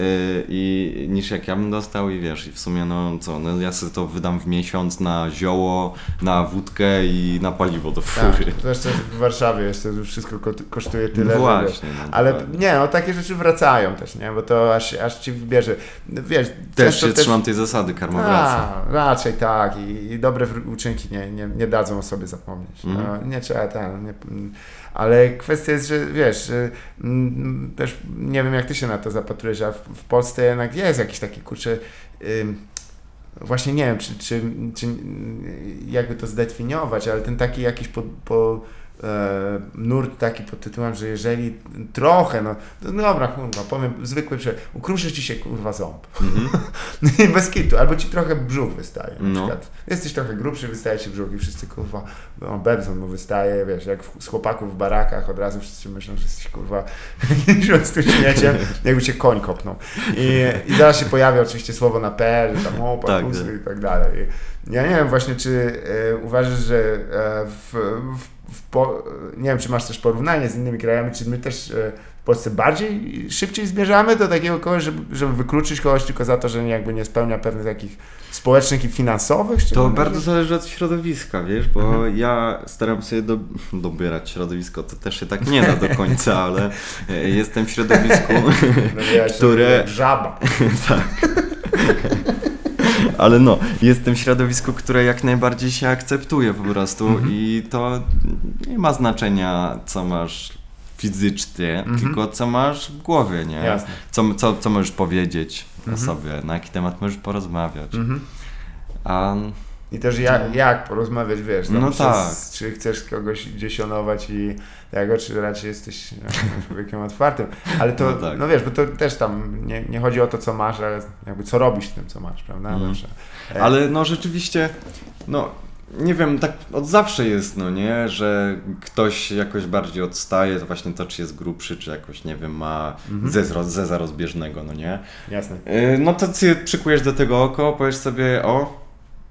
i niż jak ja bym dostał i wiesz, i w sumie no co, no ja sobie to wydam w miesiąc na zioło, na wódkę i na paliwo do Tak, fury. to jeszcze w Warszawie jeszcze wszystko ko- kosztuje tyle. No właśnie, no, ale dokładnie. nie, no takie rzeczy wracają też, nie? Bo to aż, aż ci wybierze. Wiesz, Też się trzymam tej zasady, karma wraca. Raczej tak I, i dobre uczynki nie, nie, nie dadzą o sobie zapomnieć. Mhm. No, nie trzeba ten, nie, mm, ale kwestia jest, że wiesz, że, mm, też nie wiem jak ty się na to zapatrujesz, a w, w Polsce jednak jest jakiś taki kurczę ym, właśnie nie wiem, czy, czy, czy jakby to zdefiniować, ale ten taki jakiś po, po nurt taki pod tytułem, że jeżeli trochę, no, no dobra, kurwa, powiem zwykły przykład, ukruszy ci się kurwa ząb. Mhm. I bez kitu, albo ci trochę brzuch wystaje. Na No. przykład. Jesteś trochę grubszy, wystaje ci brzuch i wszyscy kurwa, no Bebzon mu wystaje, wiesz, jak w, z chłopaków w barakach od razu wszyscy myślą, że jesteś kurwa jakimś śmieciem, jakby cię koń kopnął. I, I zaraz się pojawia oczywiście słowo na P, że tam o, Tak, tak. i tak dalej. I ja nie wiem właśnie, czy e, uważasz, że e, w, w po, nie wiem, czy masz też porównanie z innymi krajami, czy my też e, w Polsce bardziej, szybciej zmierzamy do takiego kogoś, żeby, żeby wykluczyć kogoś tylko za to, że jakby nie spełnia pewnych takich społecznych i finansowych? To bardzo zależy od środowiska, wiesz, bo Mhm. ja staram się do, dobierać środowisko, to też się tak nie da do końca, ale e, jestem w środowisku, No, które- Żaba. ale no, jestem w środowisku, które jak najbardziej się akceptuje po prostu Mhm. i to nie ma znaczenia, co masz fizycznie, Mhm. tylko co masz w głowie, nie? Jasne. Co, co, co możesz powiedzieć Mhm. o sobie, na jaki temat możesz porozmawiać. Mhm. A I też jak, jak porozmawiać, wiesz, No przez, tak. czy chcesz kogoś gdzieś onować i tego, czy raczej jesteś człowiekiem otwartym. Ale to, No no, tak. wiesz, bo to też tam nie, nie chodzi o to, co masz, ale jakby co robisz z tym, co masz, prawda? Mhm. Zawsze. E, Ale no rzeczywiście, no nie wiem, tak od zawsze jest, no nie, że ktoś jakoś bardziej odstaje, to właśnie to, czy jest grubszy, czy jakoś, nie wiem, ma Mhm. zeza, zeza rozbieżnego, no nie. Jasne. Yy, No to ty przykujesz do tego oko, powiesz sobie, o,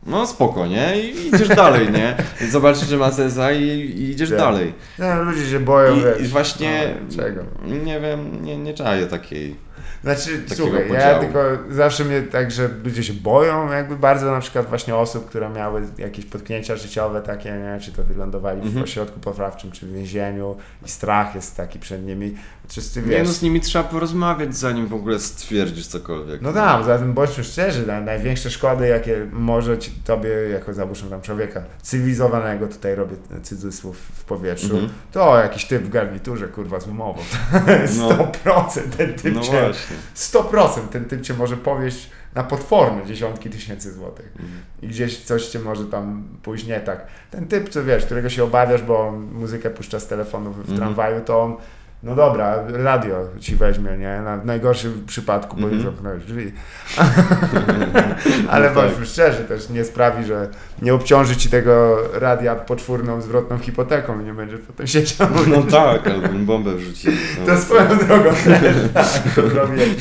no spoko, nie? I idziesz dalej, nie? Zobaczysz, że ma zeza i, i idziesz dalej. No, ludzie się boją, I, wiesz. I właśnie, No, czego? nie wiem, nie, nie czaję takiej. Znaczy, takiego słuchaj, ja podziału. tylko zawsze mnie tak, że ludzie się boją jakby bardzo na przykład właśnie osób, które miały jakieś potknięcia życiowe takie, nie? czy to wylądowali w Mhm. ośrodku poprawczym, czy w więzieniu i strach jest taki przed nimi. Wszyscy Nie, wiesz, no z nimi trzeba porozmawiać, zanim w ogóle stwierdzisz cokolwiek. No tak, zatem bądźmy szczerzy, na, największe szkody, jakie może ci, tobie, jako załóżmy tam człowieka cywilizowanego, tutaj robię cudzysłów w powietrzu, Mhm. to jakiś typ w garniturze, kurwa, z umową. No. 100% ten typ No cię, właśnie. 100% ten typ cię może powieść na potworne dziesiątki tysięcy złotych. Mhm. I gdzieś coś cię może tam pójść nie tak. Ten typ, co wiesz, którego się obawiasz, bo muzykę puszcza z telefonu w, w Mhm. tramwaju, to on no dobra, radio ci weźmie, nie? Na, w najgorszym przypadku, bo Mhm. już zamknąłeś drzwi. Ale No tak. bądźmy szczerzy, też nie sprawi, że nie obciąży ci tego radia poczwórną, zwrotną hipoteką i nie będziesz potem siedział. No tak, albo bombę wrzucił. No, To swoją drogą też, tak,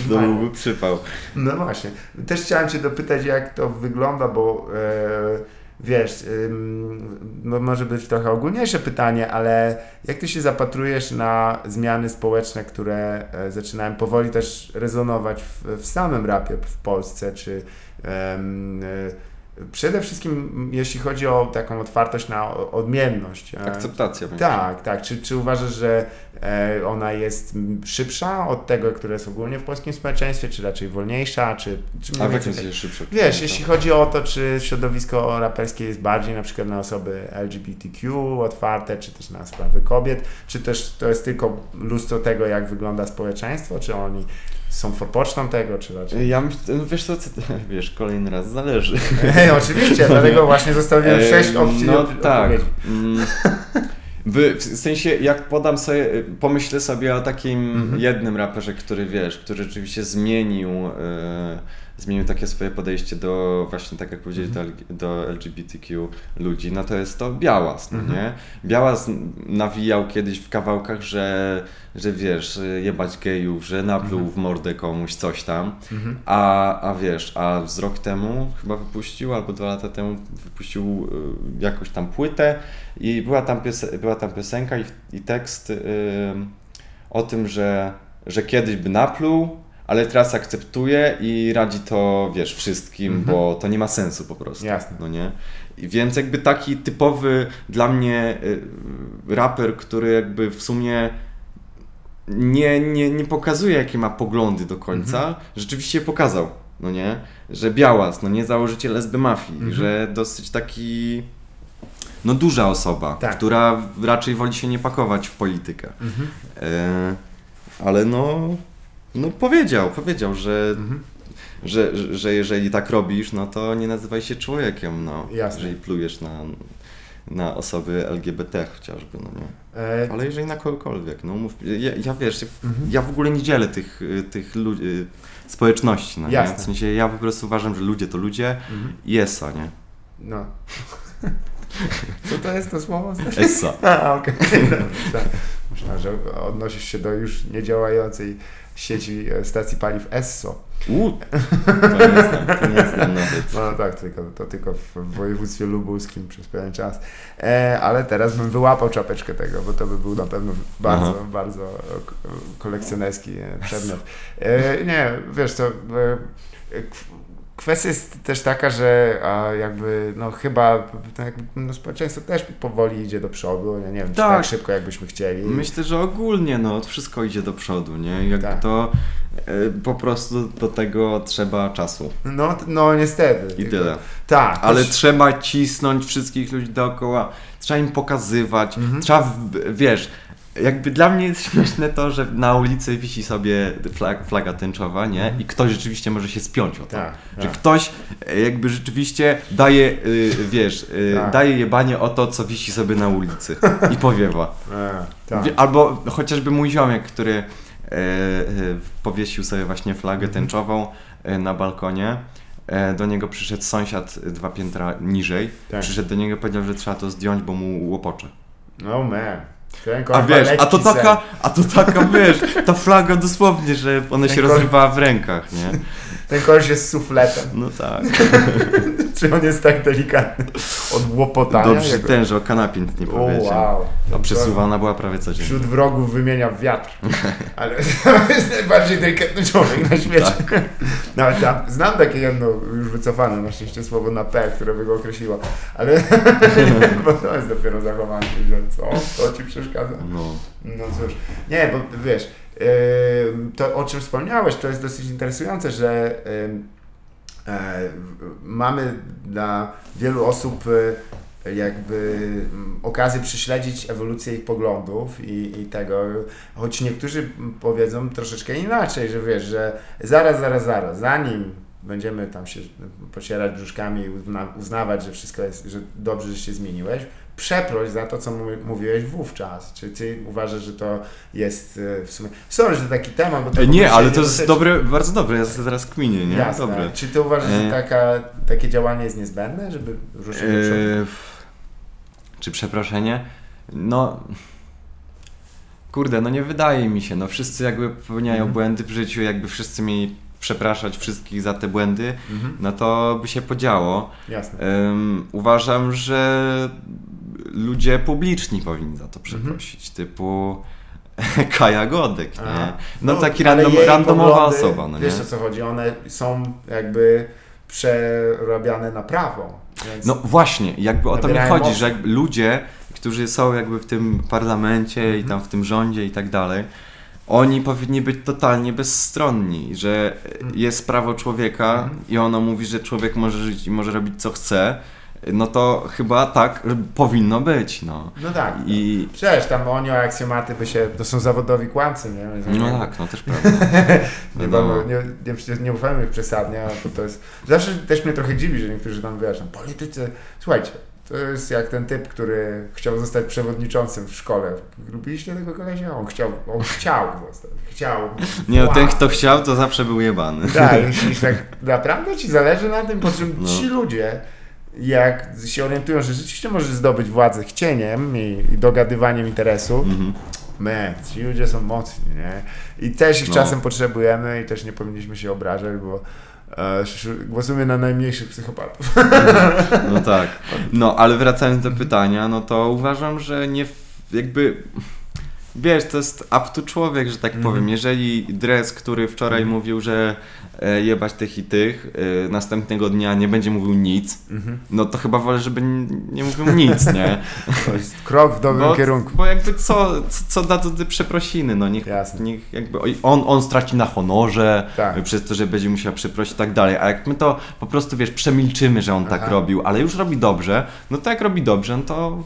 to byłby przypał. No właśnie. Też chciałem Cię dopytać, jak to wygląda, bo e, wiesz, ym, może być trochę ogólniejsze pytanie, ale jak Ty się zapatrujesz na zmiany społeczne, które e, zaczynają powoli też rezonować w, w samym rapie w Polsce, czy em, e, przede wszystkim jeśli chodzi o taką otwartość na odmienność. e, Akceptacja tak, tak. Czy, czy uważasz, że e, ona jest szybsza od tego, które jest ogólnie w polskim społeczeństwie, czy raczej wolniejsza, czy, czy A w jakim tak- sensie szybsze? Wiesz, jeśli chodzi o to, czy środowisko raperskie jest bardziej na przykład na osoby LGBTQ otwarte, czy też na sprawy kobiet, czy też to jest tylko lustro tego, jak wygląda społeczeństwo, czy oni są forpocztą tego, czy raczej... Ja myślę, no wiesz co, wiesz, kolejny raz zależy. Hej, oczywiście, dlatego właśnie zostawiłem Em, sześć opcji No tak. Mm. W, sensie, jak podam sobie, pomyślę sobie o takim Mhm. jednym raperze, który wiesz, który rzeczywiście zmienił, e, zmienił takie swoje podejście do właśnie, tak jak powiedzieli, Mhm. do, L- do LGBTQ ludzi, no to jest to Białas, no Mhm. nie? Białas nawijał kiedyś w kawałkach, że, że wiesz, jebać gejów, że napluł Mhm. w mordę komuś coś tam, Mhm. a, a wiesz, a z rok temu chyba wypuścił, albo dwa lata temu wypuścił y, jakąś tam płytę i była tam, pios- była tam piosenka i, i tekst y, o tym, że, że kiedyś by napluł, ale teraz akceptuje i radzi to, wiesz, wszystkim, Mhm. bo to nie ma sensu po prostu. Jasne. No nie? I więc jakby taki typowy dla mnie y, raper, który jakby w sumie nie, nie, nie pokazuje, jakie ma poglądy do końca, Mhm. rzeczywiście pokazał, no nie? Że Białas, no nie założyciel SB Mafii, Mhm. że dosyć taki, no duża osoba, Tak. która raczej woli się nie pakować w politykę. Mhm. E, ale no, no powiedział, powiedział, że, Mhm. że, że, że jeżeli tak robisz, no to nie nazywaj się człowiekiem, no. Jasne. Jeżeli plujesz na, na osoby LGBT chociażby, no nie. E, Ale jeżeli na kogokolwiek, no mów, ja, ja wiesz, ja, Mhm. ja w ogóle nie dzielę tych, tych ludzi, społeczności, no nie? Jasne. W sensie ja po prostu uważam, że ludzie to ludzie Mhm. i esa, nie? No. Co to jest to słowo? Essa. A, okej. Tak. Myślałem, że odnosisz się do już niedziałającej sieci e, stacji paliw Esso. U, to nie znam, to nie znam nawet. No tak, tylko, to tylko w województwie lubuskim przez pewien czas. E, ale teraz bym wyłapał czapeczkę tego, bo to by był na pewno bardzo, Aha. bardzo kolekcjonerski e, przedmiot. E, nie, wiesz co, e, kwestia jest też taka, że a jakby no chyba tak no, społeczeństwo też powoli idzie do przodu. Ja nie wiem, czy Tak. tak szybko jakbyśmy chcieli. Myślę, że ogólnie no, wszystko idzie do przodu, nie? Jakby Tak. to e, po prostu do tego trzeba czasu No, no niestety. i tyle. Tak. Ale też- trzeba cisnąć wszystkich ludzi dookoła, trzeba im pokazywać, Mhm. trzeba, wiesz, jakby dla mnie jest śmieszne to, że na ulicy wisi sobie flag, flaga tęczowa, nie? I ktoś rzeczywiście może się spiąć o to. Mhm. Tak, Że tak. ktoś e, jakby rzeczywiście daje, y, wiesz, y, Tak. daje jebanie o to, co wisi sobie na ulicy i powiewa. E, tak. Albo chociażby mój ziomek, który e, powiesił sobie właśnie flagę Mhm. tęczową na balkonie. Do niego przyszedł sąsiad dwa piętra niżej. Tak. Przyszedł do niego i powiedział, że trzeba to zdjąć, bo mu łopocze. No man. Ten A wiesz, a to sen. taka, a to taka, wiesz, ta flaga dosłownie, że ona się rozrywała w rękach, nie? Ten koleś jest sufletem. No tak. Czy on jest tak delikatny od łopotania? Dobrze, że Jak- ten, że o kanapie nic nie powiedział. wow. A przesuwana była prawie codziennie. Wśród wrogów wymienia wiatr. Ale to jest najbardziej delikatny człowiek na świecie. Tak. Nawet ja znam takie jedno już wycofane na szczęście słowo na P, które by go określiło. Ale bo to jest dopiero zachowanie, że co? To ci przeszkadza? No. No cóż, nie, bo wiesz, yy, to o czym wspomniałeś, to jest dosyć interesujące, że mamy dla wielu osób e, jakby mm, okazję prześledzić ewolucję ich poglądów i, i tego, choć niektórzy powiedzą troszeczkę inaczej, że wiesz, że zaraz, zaraz, zaraz, zanim będziemy tam się pocierać brzuszkami i uzna, uznawać, że wszystko jest, że dobrze, że się zmieniłeś, przeproś za to, co mówiłeś wówczas. Czy ty uważasz, że to jest e, w sumie... Sorry, że taki temat, bo to E, Nie, ale to jest dobre, bardzo dobre, ja sobie zaraz kminię, nie? Jasne. Dobre. Czy ty uważasz, że E. taka, takie działanie jest niezbędne, żeby ruszyć do przodu? Czy przeproszenie? No. Kurde, no nie wydaje mi się. No wszyscy jakby popełniają Mhm. błędy w życiu, jakby wszyscy mieli przepraszać wszystkich za te błędy, Mhm. no to by się podziało. Jasne. Em, uważam, że ludzie publiczni powinni za to Mhm. przeprosić, typu Kaja Godek, nie? Aha. No, taki random, randomowa poglądy, osoba, no nie? Wiesz o co chodzi, one są jakby przerabiane na prawo. No właśnie, jakby o to mi chodzi, mocy. że ludzie, którzy są jakby w tym parlamencie i tam w tym rządzie i tak dalej, oni powinni być totalnie bezstronni, że jest prawo człowieka i ono mówi, że człowiek może żyć i może robić co chce, no to chyba tak powinno być, no. No tak. I Przecież tam oni o aksjomaty by się, to są zawodowi kłamcy, nie? No tak, no też prawda. Nie, wolno, nie, nie, nie ufajmy ich przesadnie, to jest... Zawsze też mnie trochę dziwi, że niektórzy tam, wiesz, tam politycy... Słuchajcie, to jest jak ten typ, który chciał zostać przewodniczącym w szkole. Lubiliście tego kolesia? On chciał, on chciał zostać. Chciał. Nie, no, ten kto chciał, to zawsze był jebany. Tak, jeśli tak naprawdę ci zależy na tym, po czym No. ci ludzie, jak się orientują, że rzeczywiście możesz zdobyć władzę chcieniem i, i dogadywaniem interesu, Mhm. Man, ci ludzie są mocni, nie? I też ich No. czasem potrzebujemy i też nie powinniśmy się obrażać, bo e, głosujemy na najmniejszych psychopatów. No tak. No, ale wracając do pytania, no to uważam, że nie jakby. Wiesz, to jest up to człowiek, że tak Mhm. powiem. Jeżeli dres, który wczoraj mówił, że e, jebać tych i tych, e, następnego dnia nie będzie mówił nic, Mhm. no to chyba wolę, żeby nie mówił nic, nie? To jest krok w dobrym Bo, kierunku. bo jakby co, co, co da to te przeprosiny, no niech, Jasne. niech jakby on, on straci na honorze, Tak. przez to, że będzie musiał przeprosić i tak dalej, a jak my to po prostu, wiesz, przemilczymy, że on tak Aha. robił, ale już robi dobrze, no to jak robi dobrze, no to,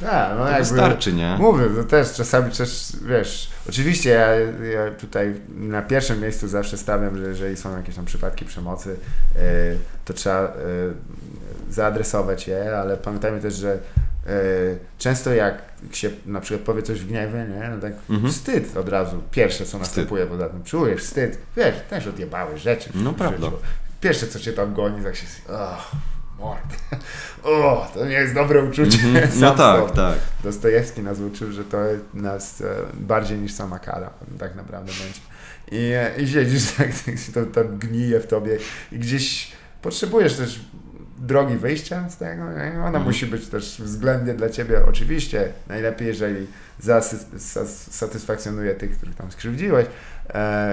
Tak, no jakby, wystarczy, nie? Mówię, to też czasami też, wiesz, oczywiście ja, ja tutaj na pierwszym miejscu zawsze stawiam, że jeżeli są jakieś tam przypadki przemocy, e, to trzeba e, zaadresować je, ale pamiętajmy też, że e, często jak się na przykład powie coś w gniewie, nie, no tak Mhm. wstyd od razu, pierwsze co następuje poza tym, czujesz wstyd, wiesz, też odjebałeś rzeczy No prawda. Pierwsze co cię tam goni, tak się, oh, o, to nie jest dobre uczucie, Mhm. sam No tak, sobie. tak. Dostojewski nas uczył, że to nas e, bardziej niż sama kara tak naprawdę będzie. I, e, i siedzisz tak, tak to tam gnije w tobie i gdzieś potrzebujesz też drogi wyjścia z tego. Ona Mhm. musi być też względnie dla ciebie oczywiście najlepiej, jeżeli zasy- sas- satysfakcjonuje tych, których tam skrzywdziłeś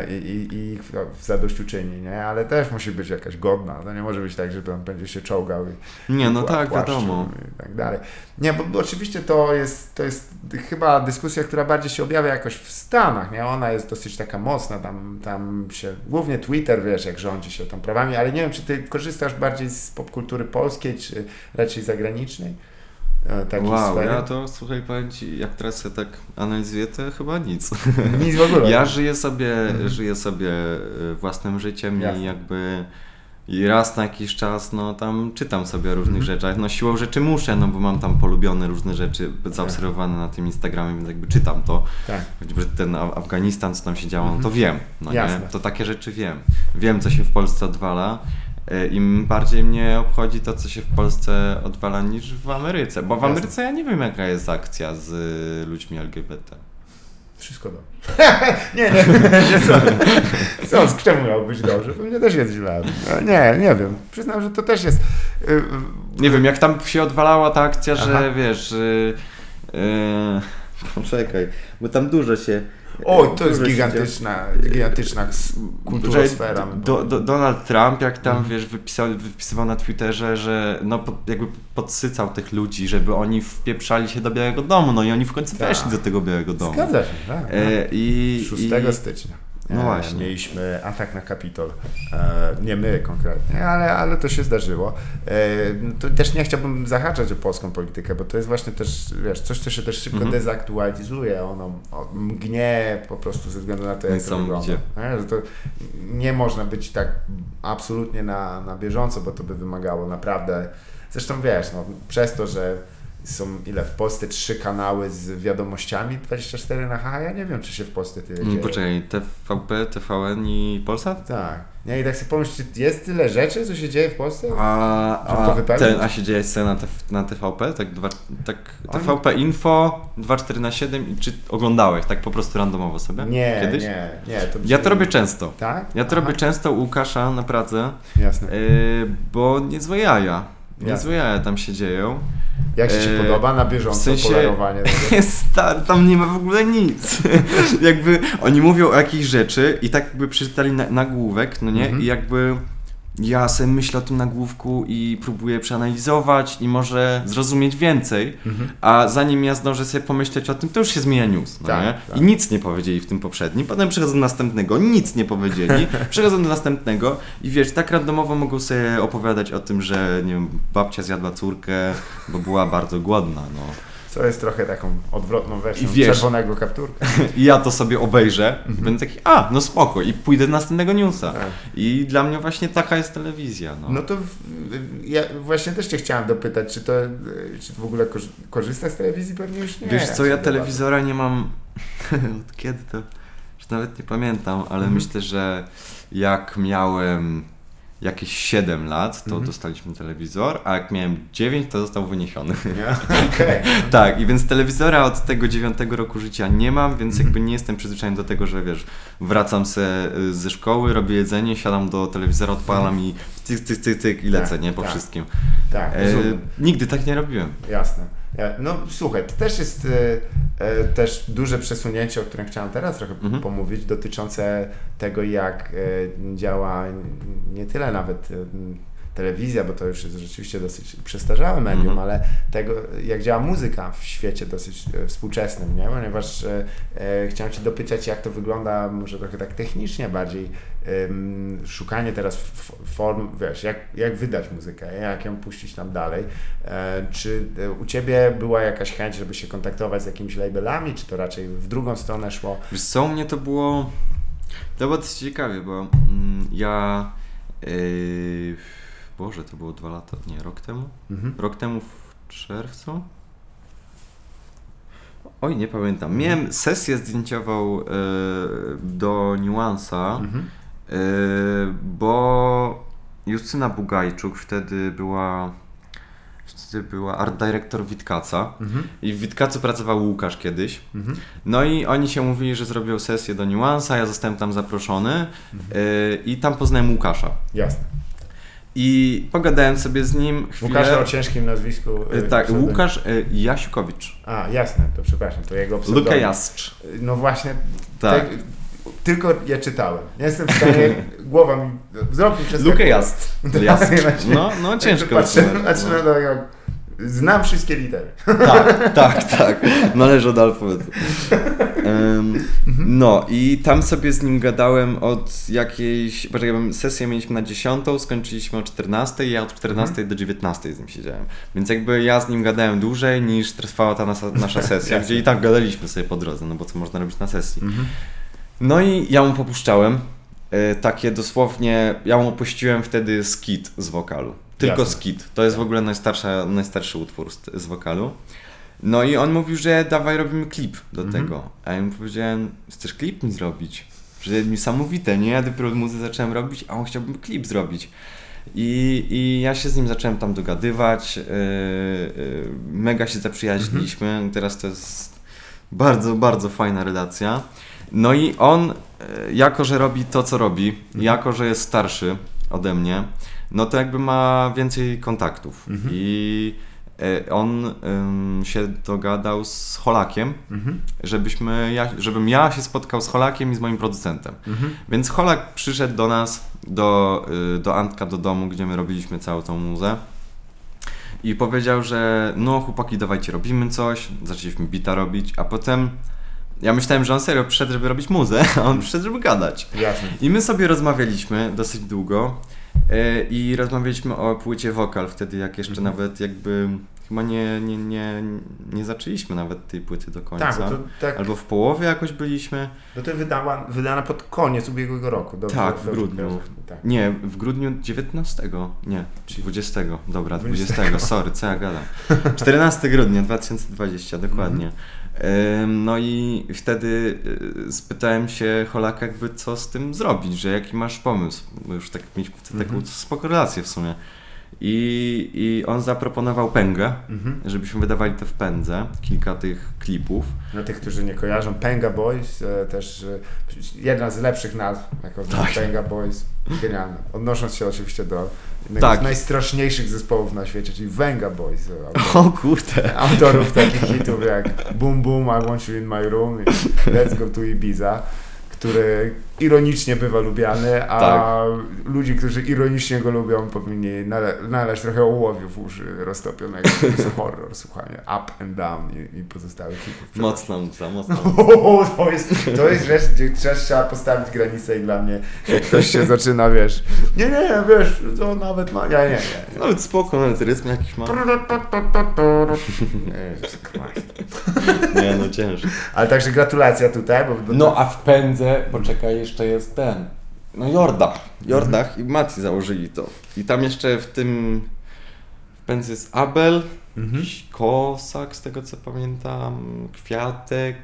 i, i, i w- zadośćuczyni, nie? Ale też musi być jakaś godna. To nie może być tak, że tam będzie się czołgał i Nie, no tak, wiadomo. I tak dalej. Nie, bo, bo oczywiście to jest, to jest chyba dyskusja, która bardziej się objawia jakoś w Stanach, nie? Ona jest dosyć taka mocna, tam, tam się, głównie Twitter, wiesz, jak rządzi się tą prawami, ale nie wiem, czy ty korzystasz bardziej z popkultury polskiej, czy raczej zagranicznej? E, Takiej Wow, sfery? ja to, słuchaj, powiem Ci, jak teraz się tak analizuję, to chyba nic. Nic w ogóle. Ja żyję sobie, Mhm. żyję sobie y, własnym życiem Jasne. i jakby i raz na jakiś czas, no tam czytam sobie o różnych Mhm. rzeczach. No siłą rzeczy muszę, no bo mam tam polubione różne rzeczy zaobserwowane na tym Instagramie, więc jakby czytam to. Tak. Choćby ten Af- Afganistan, co tam się działo, no to wiem. No nie? Jasne. To takie rzeczy wiem. Wiem, co się w Polsce odwala. Y, Im bardziej mnie obchodzi to, co się w Polsce odwala niż w Ameryce. Bo w Jasne. Ameryce ja nie wiem, jaka jest akcja z y, ludźmi LGBT. Wszystko dobrze. nie, nie, nie, co? Co, z czemu miało być dobrze? Pewnie też jest źle. E, Nie, nie wiem. Przyznam, że to też jest... y, Nie wiem, jak tam się odwalała ta akcja, Aha. że wiesz. Yy, yy, poczekaj, bo tam dużo się. O, to jest gigantyczna, gigantyczna kulturosfera. Do, do, Donald Trump, jak tam Mhm. wiesz, wypisał, wypisywał na Twitterze, że no jakby podsycał tych ludzi, żeby oni wpieprzali się do Białego Domu, no i oni w końcu Tak. weszli do tego Białego Domu. Zgadza się, tak. E, i, 6 i, stycznia. No e, właśnie. Mieliśmy atak na Kapitol. E, nie my konkretnie, ale, ale to się zdarzyło. E, to też nie chciałbym zahaczać o polską politykę, bo to jest właśnie też, wiesz, coś, co się też szybko Mhm. dezaktualizuje. Ono mgnie po prostu ze względu na to, jak to wygląda. To nie można być tak absolutnie na, na bieżąco, bo to by wymagało naprawdę... Zresztą wiesz, no, przez to, że są ile w Polsce trzy kanały z wiadomościami 24 na H, ja nie wiem, czy się w Polsce tyle dzieje. Poczekaj, TVP, TVN i Polsat? Tak. Nie, i tak sobie pomyśl, czy jest tyle rzeczy, co się dzieje w Polsce? A, a, ten, a się dzieje scena na, na TVP? Tak, dwa, tak Oni- TVP Info 24 na 7 i czy oglądałeś tak po prostu randomowo sobie? Nie, Kiedyś? nie, nie. To Ja to robię często. Tak? Ja to Aha. robię często u Łukasza na Pradze, Jasne. yy, bo niezłe jaja. Niezłe jaja tam się dzieją. Jak ci się e, podoba na bieżąco w sensie- polerowanie stary, tam nie ma w ogóle nic. jakby oni mówią o jakiejś rzeczy i tak jakby przeczytali na, nagłówek, no nie? Mhm. I jakby ja sobie myślę o tym nagłówku i próbuję przeanalizować i może zrozumieć więcej, Mhm. a zanim ja zdążę sobie pomyśleć o tym, to już się zmienia news, no Tak, nie? tak. I nic nie powiedzieli w tym poprzednim, potem przechodzą do następnego, nic nie powiedzieli, przechodzą do następnego i wiesz, tak randomowo mogą sobie opowiadać o tym, że nie wiem, babcia zjadła córkę, bo była bardzo głodna, no. Co jest trochę taką odwrotną wersją I wiesz- czerwonego kapturka. I ja to sobie obejrzę, będę taki, a, no spoko, i pójdę do następnego newsa. Tak. I dla mnie właśnie taka jest telewizja, no. No to w, ja właśnie też cię chciałem dopytać, czy to, czy w ogóle korzy- korzystasz z telewizji? Pewnie już nie. Wiesz co, ja telewizora nie mam od kiedy to, już nawet nie pamiętam, ale Mhm. myślę, że jak miałem jakieś 7 lat, to Mhm. dostaliśmy telewizor, a jak miałem 9, to został wyniesiony. Nie? Okej. tak, i więc telewizora od tego 9 roku życia nie mam, więc Mhm. jakby nie jestem przyzwyczajony do tego, że wiesz, wracam se y, ze szkoły, robię jedzenie, siadam do telewizora, odpalam i cyk, cyk, cyk, cyk i lecę, Mhm. Tak, nie, po tak. wszystkim. Tak, E, nigdy tak nie robiłem. Jasne. Ja, no słuchaj, to też jest e, e, też duże przesunięcie, o którym chciałem teraz trochę Mhm. pomówić, dotyczące tego, jak e, działa nie tyle nawet e, telewizja, bo to już jest rzeczywiście dosyć przestarzałe medium, Mhm. ale tego, jak działa muzyka w świecie dosyć e, współczesnym, nie? Ponieważ e, e, chciałem Cię dopytać, jak to wygląda może trochę tak technicznie bardziej, em, szukanie teraz form, wiesz, jak, jak wydać muzykę, jak ją puścić tam dalej. E, Czy e, u Ciebie była jakaś chęć, żeby się kontaktować z jakimiś labelami, czy to raczej w drugą stronę szło? Wiesz co, u mnie to było... To było dosyć ciekawie, bo mm, ja... Yy, Boże, to było dwa lata, nie, rok temu? Mhm. Rok temu w czerwcu? Oj, nie pamiętam. Miałem sesję zdjęciową yy, do Niuansa, Mhm. yy, bo Justyna Bugajczuk wtedy była... Wtedy była art director Witkaca Mhm. i w Witkacu pracował Łukasz kiedyś. Mhm. No i oni się mówili, że zrobią sesję do Niuansa, ja zostałem tam zaproszony yy, i tam poznałem Łukasza. Jasne. I pogadałem sobie z nim chwilę. Łukasza o ciężkim nazwisku. Yy, e, tak. Łukasz yy, Jasiukowicz. A, jasne, to przepraszam, to jego pseudonim. Luka Jastrz. No właśnie, Tak. te- tylko je czytałem. Nie jestem w stanie, głowa mi, wzrok mi przeskakuje. Luka właśnie. No, no ciężko. Patrzę, wytłumaczyć, patrzę no. na jak, znam wszystkie litery. Tak, tak, tak. Należy od alfabetu. No i tam sobie z nim gadałem od jakiejś, poczekaj, sesję mieliśmy na 10, skończyliśmy o 14, ja od 14 do 19 z nim siedziałem. Więc jakby ja z nim gadałem dłużej niż trwała ta nasza, nasza sesja, gdzie i tak gadaliśmy sobie po drodze, no bo co można robić na sesji. No i ja mu popuszczałem e, takie dosłownie, ja mu opuściłem wtedy skit z wokalu. Tylko Jasne. skit. To jest w ogóle najstarsza, najstarszy utwór z, z wokalu. No i on mówił, że dawaj robimy klip do Mhm. tego. A ja mu powiedziałem, chcesz klip mi zrobić? Że niesamowite, nie? Ja dopiero muzykę zacząłem robić, a on chciałby klip zrobić. I, I ja się z nim zacząłem tam dogadywać, yy, yy, mega się zaprzyjaźniliśmy, Mhm. teraz to jest bardzo, bardzo fajna relacja. No i on, yy, jako że robi to, co robi, Mhm. jako że jest starszy ode mnie, no to jakby ma więcej kontaktów. Mhm. I on ym, się dogadał z Holakiem, Mhm. żebyśmy, ja, żebym ja się spotkał z Holakiem i z moim producentem. Mhm. Więc Holak przyszedł do nas, do, y, do Antka, do domu, gdzie my robiliśmy całą tą muzę. I powiedział, że no chłopaki, dawajcie, robimy coś. Zaczęliśmy bita robić, a potem ja myślałem, że on serio przyszedł, żeby robić muzę, a on przyszedł, żeby gadać. Jasne. I my sobie rozmawialiśmy dosyć długo i rozmawialiśmy o płycie wokal wtedy, jak jeszcze Mhm. nawet jakby chyba nie, nie, nie, nie zaczęliśmy nawet tej płyty do końca. Tak, to, tak, Albo w połowie jakoś byliśmy. bo to wydała, wydana pod koniec ubiegłego roku. Dobrze, Tak, w grudniu. Tak. Nie, w grudniu 19. Nie, 20. Dobra, 20. 20. Sorry, co ja gadam. 14 grudnia 2020, dokładnie. Ym, No i wtedy y, spytałem się Holaka, jakby co z tym zrobić, że jaki masz pomysł. Już tak wtedy taką Mhm. spoko relację w sumie. I, I on zaproponował pęgę, Mhm. żebyśmy wydawali to w pędze, kilka tych klipów. Dla tych, którzy nie kojarzą, Penga Boys, e, też e, jedna z lepszych nazw, jako Tak. Penga Boys, genialna. Odnosząc się oczywiście do jednego Tak. z najstraszniejszych zespołów na świecie, czyli Venga Boys. e, autorów- O kurde. autorów takich hitów jak Boom Boom, I Want You In My Room i Let's Go To Ibiza, który ironicznie bywa lubiany, a Tak. ludzi, którzy ironicznie go lubią, powinni nale- nalać trochę ołowiu w uszy roztopionego. To jest horror, słuchanie. Up and down i, i pozostałych hitów. Mocna muza, mocna O, to jest, to jest rzecz, gdzie trzeba, postawić granicę i dla mnie, jak ktoś się zaczyna, wiesz, nie, nie, nie, wiesz, to nawet ma, nie, nie, nie. Nawet spoko, nawet rytm jakiś ma. Nie, no ciężko. Ale także gratulacja tutaj, bo, bo No a w pędze, poczekaj, jeszcze jest ten. No Jordach. Jordach i Mati założyli to. I tam jeszcze w tym w pędzy jest Abel, Mhm. Kosak z tego co pamiętam, Kwiatek.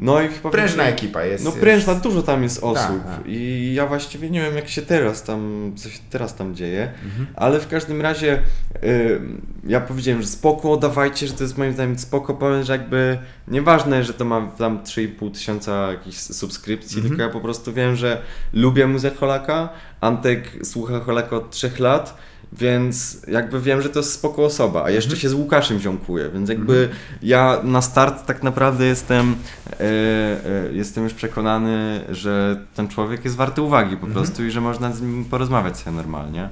No i chyba... prężna ekipa jest. No jest- prężna, dużo tam jest osób Tak, tak. i ja właściwie nie wiem jak się teraz tam, co się teraz tam dzieje, Mhm. ale w każdym razie y, ja powiedziałem, że spoko, dawajcie, że to jest moim zdaniem spoko, powiem, że jakby nieważne, że to ma tam 3,5 tysiąca jakichś subskrypcji, Mhm. tylko ja po prostu wiem, że lubię muzykę Holaka, Antek słucha Holaka od 3 lat, więc jakby wiem, że to jest spoko osoba, a jeszcze Mhm. się z Łukaszem ziomkuję, więc jakby ja na start tak naprawdę jestem e, e, jestem już przekonany, że ten człowiek jest warty uwagi po Mhm. prostu i że można z nim porozmawiać sobie normalnie.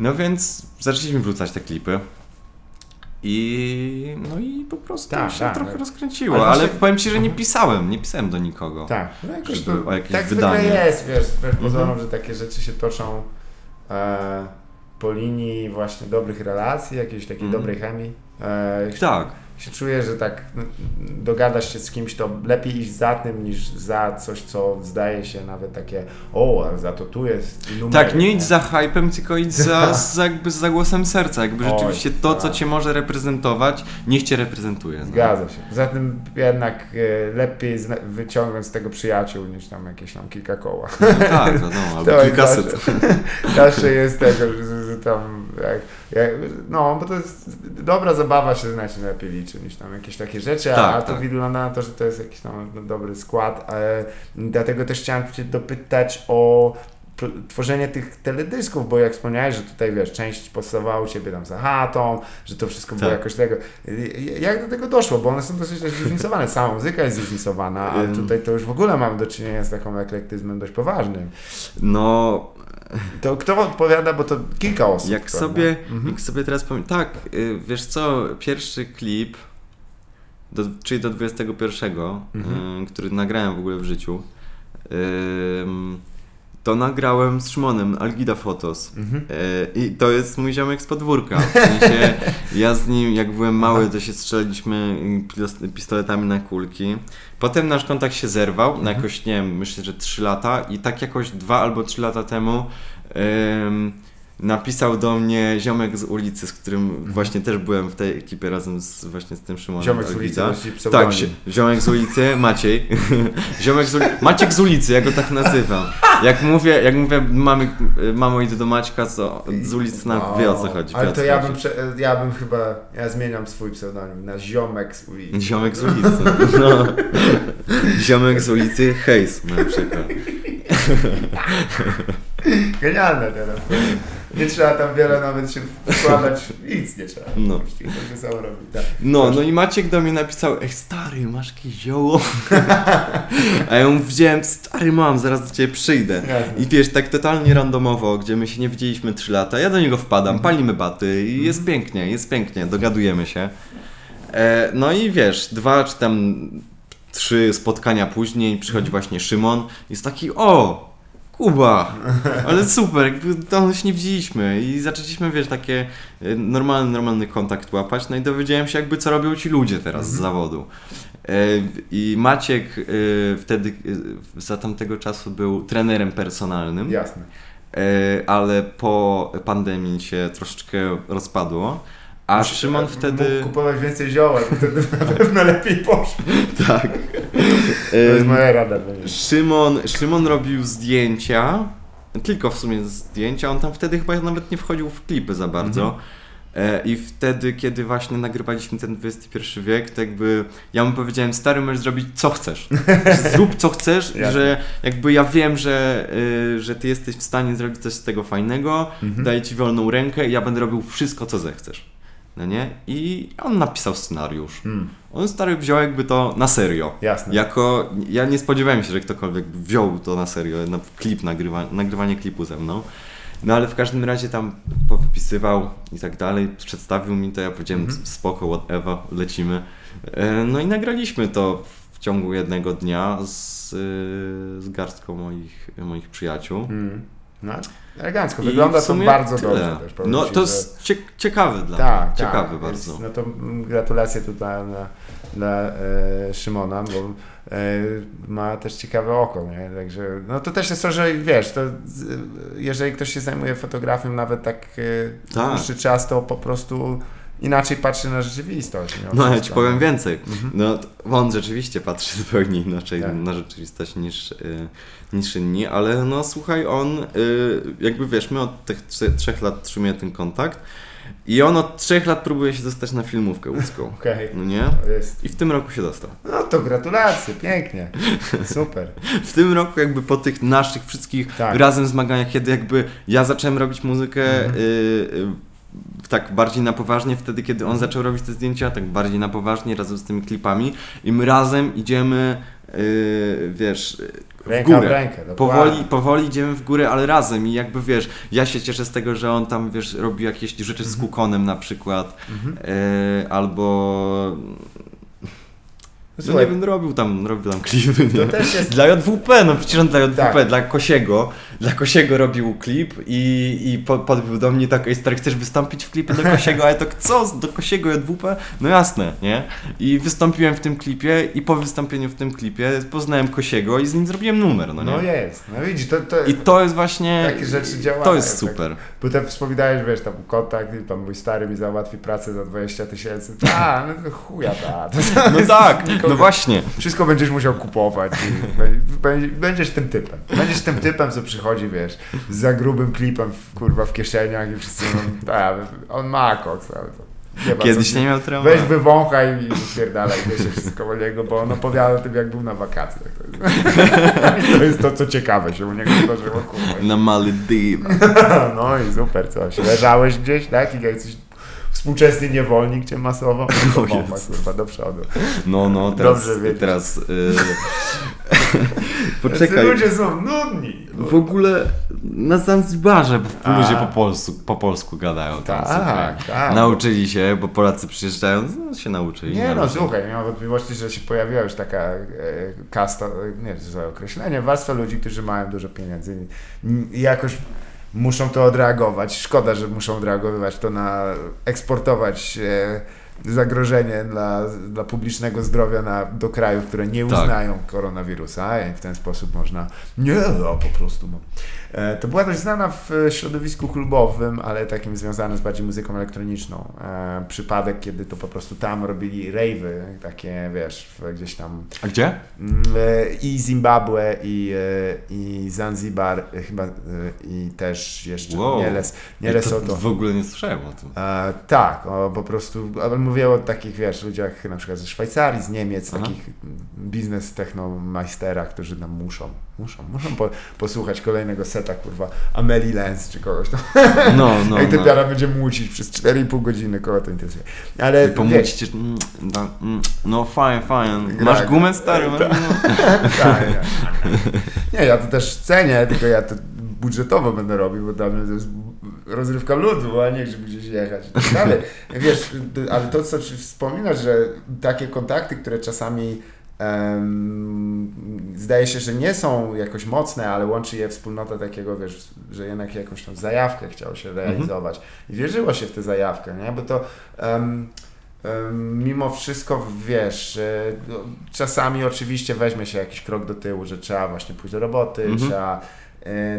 No więc zaczęliśmy wrzucać te klipy. I no i po prostu Tak, się tak, trochę tak. rozkręciło, Ale ale, powiem ci, że nie Mhm. pisałem, nie pisałem do nikogo. Tak, no jakoś to, o jakieś tak wydanie. zwykle jest, wiesz, wbrew pozorom, Mhm. że takie rzeczy się toczą e, po linii właśnie dobrych relacji, jakiejś takiej Mhm. dobrej chemii. E, się, Tak, się czuję, że tak no, dogadasz się z kimś, to lepiej iść za tym niż za coś, co zdaje się nawet takie, o, za to tu jest numer. tak, nie idź za hypem, tylko idź za, za, jakby za głosem serca. Jakby Oj, rzeczywiście to, co tak. cię może reprezentować, niech cię reprezentuje. no. Zgadza się. Poza tym jednak e, lepiej wyciągnąć z tego przyjaciół niż tam jakieś tam kilka koła. No, tak, wiadomo, albo To jest kilkaset. zawsze, zawsze jest tego, że tam jak, jak, no, bo to jest dobra zabawa się znacznie lepiej liczy niż tam jakieś takie rzeczy, a, Tak, a to tak. wygląda na to, że to jest jakiś tam no, dobry skład. E, dlatego też chciałem Cię dopytać o tworzenie tych teledysków, bo jak wspomniałeś, że tutaj wiesz, część powstawała u Ciebie tam za chatą, że to wszystko było Tak. jakoś tego. Jak do tego doszło? Bo one są dosyć zróżnicowane, sama muzyka jest zróżnicowana, Ym. tutaj to już w ogóle mamy do czynienia z takim eklektyzmem dość poważnym. No, To kto odpowiada, bo to kilka osób. Jak prawda? sobie, Mhm. jak sobie teraz powiem, tak, y, wiesz co, pierwszy klip, do, czyli do 21, Mhm. y, który nagrałem w ogóle w życiu, to nagrałem z Szymonem, Algida Photos. Mhm. Y, I to jest mój ziomek z podwórka. W sensie, ja z nim, jak byłem mały, to się strzelaliśmy pis- pistoletami na kulki. Potem nasz kontakt się zerwał na Mhm. jakoś, nie wiem, myślę, że 3 lata i tak jakoś 2 albo 3 lata temu ym, napisał do mnie ziomek z ulicy, z którym właśnie też byłem w tej ekipie razem z właśnie z tym Szymonem Mhm. Ziomek z ulicy. Tak, zi- ziomek z ulicy, Maciej. ziomek z ulicy, Maciek z ulicy, ja go tak nazywam. Jak mówię, jak mówię mamy, mamo idę do Maćka, to z ulicy na, wie o co chodzi. Ale to co ja bym, prze, ja bym chyba, ja zmieniam swój pseudonim na Ziomek z ulicy. Ziomek z ulicy. No. Ziomek z ulicy Hejs na przykład. Genialne teraz. Nie trzeba tam wiele nawet się wkładać, nic nie trzeba. No. To się samo robi, tak. No, no i Maciek do mnie napisał, ej stary, masz jakieś zioło? A ja mu wziąłem, stary mam, zaraz do ciebie przyjdę. Jasne. I wiesz, tak totalnie randomowo, gdzie my się nie widzieliśmy 3 lata, ja do niego wpadam, palimy baty i jest pięknie, jest pięknie, dogadujemy się. E, no i wiesz, dwa czy tam trzy spotkania później przychodzi właśnie Szymon jest taki, o, Kuba, ale super, jakby dawno się nie widzieliśmy i zaczęliśmy, wiesz, takie e, normalny, normalny kontakt łapać, no i dowiedziałem się jakby, co robią ci ludzie teraz z zawodu. E, I Maciek e, wtedy, e, za tamtego czasu był trenerem personalnym. Jasne. E, ale po pandemii się troszeczkę rozpadło. A Szymon Mógł wtedy. kupować więcej zioła, to wtedy na pewno lepiej poszło. Tak. To jest moja rada. Szymon, Szymon robił zdjęcia, tylko w sumie zdjęcia. On tam wtedy chyba nawet nie wchodził w klipy za bardzo. E, I wtedy, kiedy właśnie nagrywaliśmy ten XXI wiek, to jakby ja mu powiedziałem, stary, możesz zrobić co chcesz. Zrób co chcesz, że jakby ja wiem, że, y, że ty jesteś w stanie zrobić coś z tego fajnego, Mhm. daję ci wolną rękę i ja będę robił wszystko, co zechcesz. No nie? I on napisał scenariusz. Hmm, On stary wziął jakby to na serio. jasne. Jako, ja nie spodziewałem się, że ktokolwiek wziął to na serio, na klip, nagrywa, nagrywanie klipu ze mną. No ale w każdym razie tam powypisywał i tak dalej, przedstawił mi to, ja powiedziałem Mhm. spoko, whatever, lecimy. E, No i nagraliśmy to w ciągu jednego dnia z, y, z garstką moich, moich przyjaciół. Hmm. No, elegancko. I Wygląda to bardzo tyle. dobrze też. No to że- jest cie, ciekawe dla Tak, mnie, ciekawe tak. bardzo. Jest, no to mm, gratulacje tutaj dla, dla e, Szymona, bo e, ma też ciekawe oko, nie? Także, no to też jest to, że wiesz, to, jeżeli ktoś się zajmuje fotografią nawet tak, e, Tak. dłuższy czas, to po prostu inaczej patrzy na rzeczywistość. No ja ci powiem więcej. Mhm. No, on rzeczywiście patrzy zupełnie inaczej Tak. na rzeczywistość niż, y, niż inni, ale no słuchaj, on y, jakby wiesz, my od tych trze- trzech lat trzymamy ten kontakt i on od trzech lat próbuje się dostać na filmówkę łódzką. Okej. No nie? I w tym roku się dostał. No to gratulacje, pięknie. Super. W tym roku jakby po tych naszych wszystkich Tak. razem zmaganiach, kiedy jakby ja zacząłem robić muzykę Mhm. y, y, tak bardziej na poważnie, wtedy kiedy on zaczął robić te zdjęcia, tak bardziej na poważnie razem z tymi klipami i my razem idziemy, y, wiesz, w Ręka w górę. rękę. Powoli, powoli idziemy w górę, ale razem i jakby wiesz, ja się cieszę z tego, że on tam wiesz, robi jakieś rzeczy z Kukonem na przykład, Mhm. y, albo no nie Słuchaj, wiem, robił tam, robił tam klipy, nie? to też jest Dla JWP, no przecież on dla JWP, Tak. dla Kosiego, dla Kosiego robił klip i, i po, podbił do mnie tak, ej stary, chcesz wystąpić w klipie do Kosiego, ale to co, do Kosiego JWP? No jasne, nie? I wystąpiłem w tym klipie i po wystąpieniu w tym klipie poznałem Kosiego i z nim zrobiłem numer, no nie? No jest, no widzisz, to, to, I to jest właśnie, Takie rzeczy działają, to jest tak. super. Potem wspominałeś, wiesz, tam kontakt, i tam mój stary mi załatwi pracę za 20 tysięcy. A, no chuja ta. No tak, nikogo- no właśnie. Wszystko będziesz musiał kupować i bę- bę- będziesz tym typem. Będziesz tym typem, co przychodzi, wiesz, z za grubym klipem, w, kurwa, w kieszeniach i wszyscy mówią, tak, on ma koks, ale to nie Kiedyś co, nie miał Weź tramwaju. wywąchaj i wypierdalaj, wiesz, wszystko o niego, bo on opowiada o tym, jak był na wakacjach. To jest, to, jest to, co ciekawe się u niego zdarzyło, kurwa. Na Malediv. No i super coś. Leżałeś gdzieś, tak? I jak coś współczesny niewolnik cię masował, to O bomba, kurwa, do przodu. No, no, teraz, Dobrze wiedzieć. teraz, y... Poczekaj. ludzie są nudni. W ogóle na Zanzibarze ludzie po polsku, po polsku gadają. Tam, Tak, tak. Nauczyli się, bo Polacy przyjeżdżają, no, się nauczyli. Nie no, słuchaj, nie mam wątpliwości, że się pojawiła już taka e, kasta, nie złe określenie, warstwa ludzi, którzy mają dużo pieniędzy i, i jakoś muszą to odreagować. Szkoda, że muszą odreagowywać to na eksportować e, zagrożenie dla, dla publicznego zdrowia na, do krajów, które nie Tak. uznają koronawirusa i w ten sposób można nie, no po prostu. No. E, To była dość znana w e, środowisku klubowym, ale takim związanym z bardziej muzyką elektroniczną. E, przypadek, kiedy to po prostu tam robili rave'y, takie wiesz, gdzieś tam A gdzie? mm, e, i Zimbabwe i, e, i Zanzibar e, chyba i też jeszcze Wow. nie, Les, nie Ej, to Lesotho. W ogóle nie słyszałem o tym. Tak, o, po prostu, mówię o takich, wiesz, ludziach na przykład ze Szwajcarii, z Niemiec, Aha. takich biznes technomajsterach, którzy tam muszą, muszą, muszą po, posłuchać kolejnego seta, kurwa, Amelie Lenz czy kogoś tam. No, no, Jak no. ten piara będzie mucić przez 4,5 godziny, kogo to interesuje. Ale pomóżcie mm, mm, No fajnie, fajnie. Masz gumę stary? No, tak, nie. nie, ja to też cenię, tylko ja to budżetowo będę robił, bo dla mnie to jest rozrywka ludu, a nie żeby gdzieś jechać i tak dalej. Wiesz, ale to, co wspominasz, że takie kontakty, które czasami em, zdaje się, że nie są jakoś mocne, ale łączy je wspólnota takiego, wiesz, że jednak jakąś tam zajawkę chciało się realizować i wierzyło się w tę zajawkę, nie? Bo to em, mimo wszystko, wiesz, no, czasami oczywiście weźmie się jakiś krok do tyłu, że trzeba właśnie pójść do roboty, Mhm. trzeba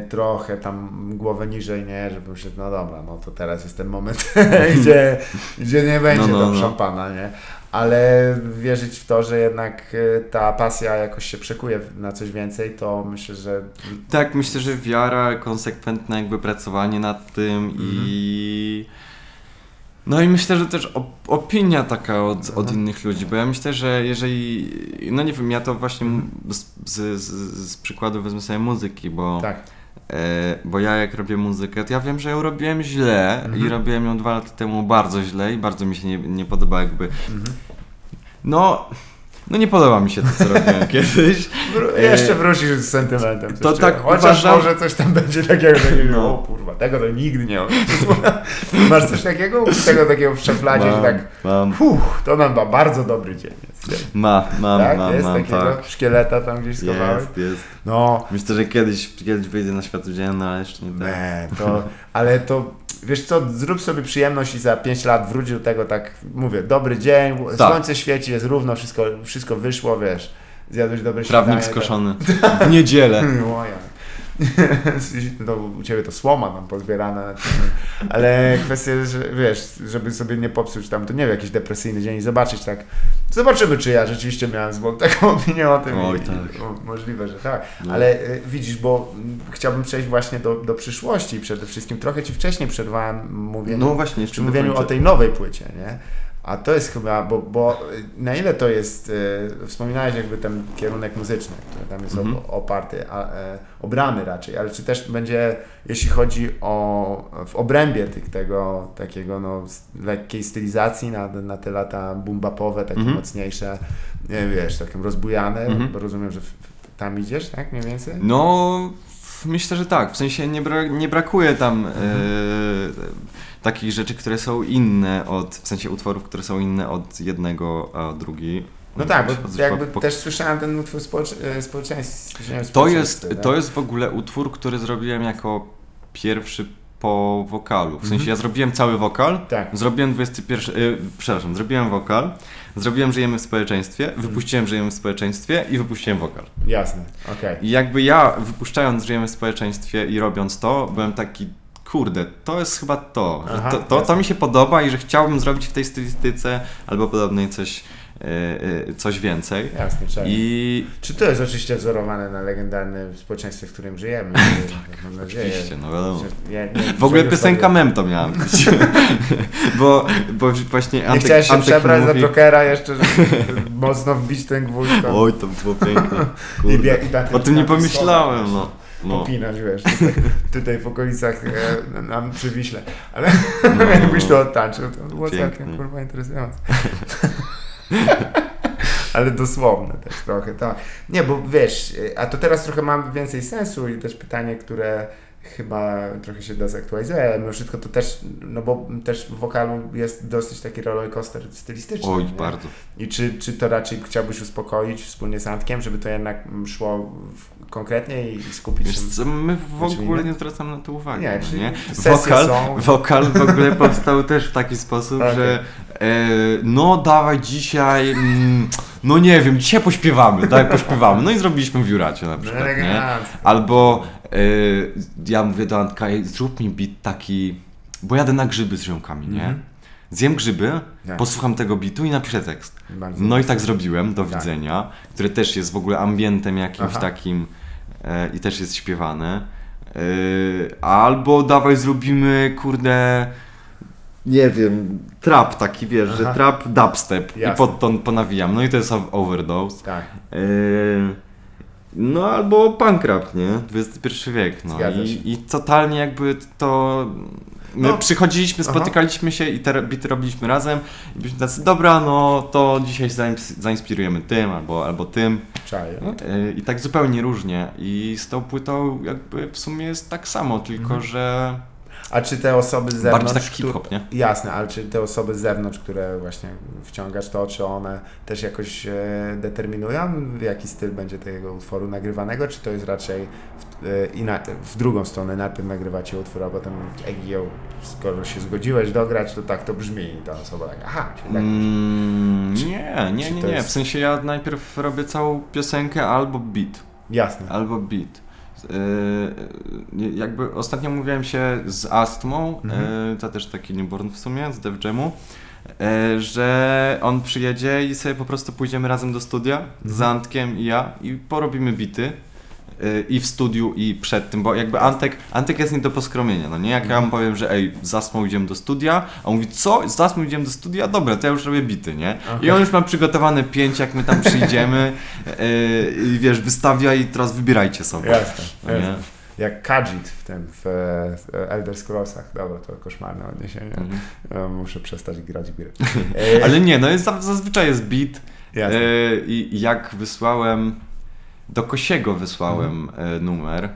trochę tam głowę niżej, nie, żeby myśleć, no dobra, no to teraz jest ten moment, gdzie, gdzie nie będzie No, no, tam no. szampana, nie? Ale wierzyć w to, że jednak e, ta pasja jakoś się przekuje na coś więcej, to myślę, że Tak, myślę, że wiara, konsekwentne jakby pracowanie nad tym i... No i myślę, że też op- opinia taka od, od Mhm. innych ludzi, bo ja myślę, że jeżeli, no nie wiem, ja to właśnie z, z, z, z przykładu wezmę sobie muzyki, bo tak. E, bo ja jak robię muzykę, to ja wiem, że ją robiłem źle Mhm. i robiłem ją dwa lata temu bardzo źle i bardzo mi się nie, nie podoba jakby... Mhm. No... No nie podoba mi się to, co robiłem kiedyś. Wró- E, jeszcze wrócisz z sentymentem. to tak Chociaż uważam- może coś tam będzie takiego, takiego No. o kurwa, tego to nigdy nie Masz coś takiego? Tego takiego w szafladzie, że tak mam, Uff, to nam ma bardzo dobry dzień. Ma, mam, tak? mam, jest mam, takiego tak. szkieleta tam gdzieś schowałeś? Jest, jest. No, Myślę, że kiedyś, kiedyś wyjdzie na światło dzienne, ale jeszcze nie tak. nie, to, ale to, wiesz co, zrób sobie przyjemność i za 5 lat wróć do tego tak, mówię, dobry dzień, Tak. słońce świeci, jest równo, wszystko, wszystko wyszło, wiesz, zjadłeś dobre Trawnik śniadanie, skoszony w niedzielę. Tak. Moja. No, u Ciebie to słoma tam pozbierana, ale kwestia, że wiesz, żeby sobie nie popsuć tam, to nie wiem, jakiś depresyjny dzień i zobaczyć tak, zobaczymy, czy ja rzeczywiście miałem złą taką opinię o tym. Oj, i, tak. o, możliwe, że tak, No. ale y, widzisz, bo mm, chciałbym przejść właśnie do, do przyszłości przede wszystkim. Trochę Ci wcześniej przerwałem mówieniu, No właśnie, przy mówieniu o tej nowej płycie, nie? A to jest chyba, bo, bo y, na ile to jest, y, wspominałeś jakby ten kierunek muzyczny, który tam jest Mhm. op- oparty, a, e, obrany raczej, ale czy też będzie, jeśli chodzi o, w obrębie tych, tego takiego no, lekkiej stylizacji na, na te lata bumbapowe, takie Mhm. mocniejsze, nie wiesz, takim rozbujane, Mhm. bo rozumiem, że w- tam idziesz, tak mniej więcej? No, myślę, że tak. W sensie nie, bra nie brakuje tam Mhm. e, takich rzeczy, które są inne od, w sensie utworów, które są inne od jednego, a drugi. No tak, bo jakby po- też słyszałem ten utwór społecz- e, społeczeństw. To jest, to jest w ogóle utwór, który zrobiłem jako pierwszy po wokalu. W sensie Mhm. ja zrobiłem cały wokal, Tak. zrobiłem 21, y, przepraszam, zrobiłem wokal, zrobiłem Żyjemy w społeczeństwie, wypuściłem Żyjemy w społeczeństwie i wypuściłem wokal. Jasne, okej. I jakby ja wypuszczając Żyjemy w społeczeństwie i robiąc to, byłem taki, kurde, to jest chyba to, Aha, to, to, to mi się podoba i że chciałbym zrobić w tej stylistyce albo podobnej coś, coś więcej. Jasne. I Czy to jest oczywiście wzorowane na legendarnym społeczeństwie, w którym żyjemy? tak, mam nadzieję. oczywiście, no wiadomo. Ja nie- W ogóle piosenka mem to miała być. bo, bo właśnie Nie Antek, chciałeś się Antek przebrać mówi, za Jokera jeszcze, żeby mocno wbić ten gwóźdź tam Oj, to było piękne. i, bie, i O tym nie pomyślałem, no. no. Popinać, wiesz, tutaj, tutaj w okolicach e, nam przy Wiśle. Ale No. jakbyś to odtańczył, to było całkiem kurwa interesujące. Ale dosłowne też trochę, tak. Nie, bo wiesz, a to teraz trochę mam więcej sensu i też pytanie, które chyba trochę się dezaktualizuje, ale mimo wszystko to też, no bo też w wokalu jest dosyć taki rollercoaster stylistyczny. Oj, nie? bardzo. I czy, czy to raczej chciałbyś uspokoić wspólnie z Antkiem, żeby to jednak szło konkretnie i skupić Wiesz się... co, my w ogóle nie? zwracamy na to uwagi. Nie, no nie? Wokal, są. wokal w ogóle powstał też w taki sposób, Okej. że no dawaj dzisiaj, mm, no nie wiem, dzisiaj pośpiewamy, dawaj pośpiewamy. No i zrobiliśmy w Juracie na przykład, nie? Albo e, ja mówię do Antka, "Ej, zrób mi beat taki, bo jadę na grzyby z ziomkami, nie? Mhm. Zjem grzyby, Tak. posłucham tego bitu i napiszę tekst. Bardzo No i tak zrobiłem, do Tak. widzenia, które też jest w ogóle ambientem jakimś Aha. takim e, i też jest śpiewane. E, albo dawaj zrobimy, kurde, nie wiem, trap taki, wiesz, że Aha. trap dubstep Jasne. i pod to ponawijam. No i to jest overdose. Tak, E, no albo punk rap, nie? XXI wiek, no. I, i totalnie jakby to... My No. przychodziliśmy, Aha. spotykaliśmy się i te bity robiliśmy razem i byliśmy tacy, dobra, no to dzisiaj zains- zainspirujemy tym albo, albo tym czaję. E, i tak zupełnie różnie i z tą płytą jakby w sumie jest tak samo, tylko Mhm. że A czy te osoby z zewnątrz... bardziej tak hip-hop, nie? Jasne, ale czy te osoby z zewnątrz, które właśnie wciągasz to, czy one też jakoś e, determinują, w jaki styl będzie tego utworu nagrywanego, czy to jest raczej w, e, inaczej, w drugą stronę, najpierw nagrywacie utwór, a potem ej, skoro się zgodziłeś dograć, to tak to brzmi i ta osoba tak, aha, czyli tak. Mm, Czy- nie, nie, nie, nie. jest- W sensie ja najpierw robię całą piosenkę albo beat. Jasne. Albo beat. Yy, jakby ostatnio mówiłem się z Astmą, Mhm. yy, to też taki newborn w sumie, z Def Jamu, yy, że on przyjedzie i sobie po prostu pójdziemy razem do studia z Mhm. Antkiem i ja i porobimy bity. Yy, I w studiu, i przed tym, bo jakby Antek, Antek jest nie do poskromienia, no nie? Jak ja mu powiem, że ej, z Asmą idziemy do studia, a on mówi, co? Z Asmą idziemy do studia? Dobra, to ja już robię bity, nie? I Okej. on już ma przygotowane pięć, jak my tam przyjdziemy yy, i wiesz, wystawia i teraz wybierajcie sobie. Jasne, No jasne. jak Khajiit w tym, w Elder Scrollsach. Dobra, to koszmarne odniesienie. Mhm. E, Muszę przestać grać w gry. Ale nie, no jest, zazwyczaj jest beat. Jasne. E, I jak wysłałem, do Kosiego wysłałem Mhm. e, numer, e,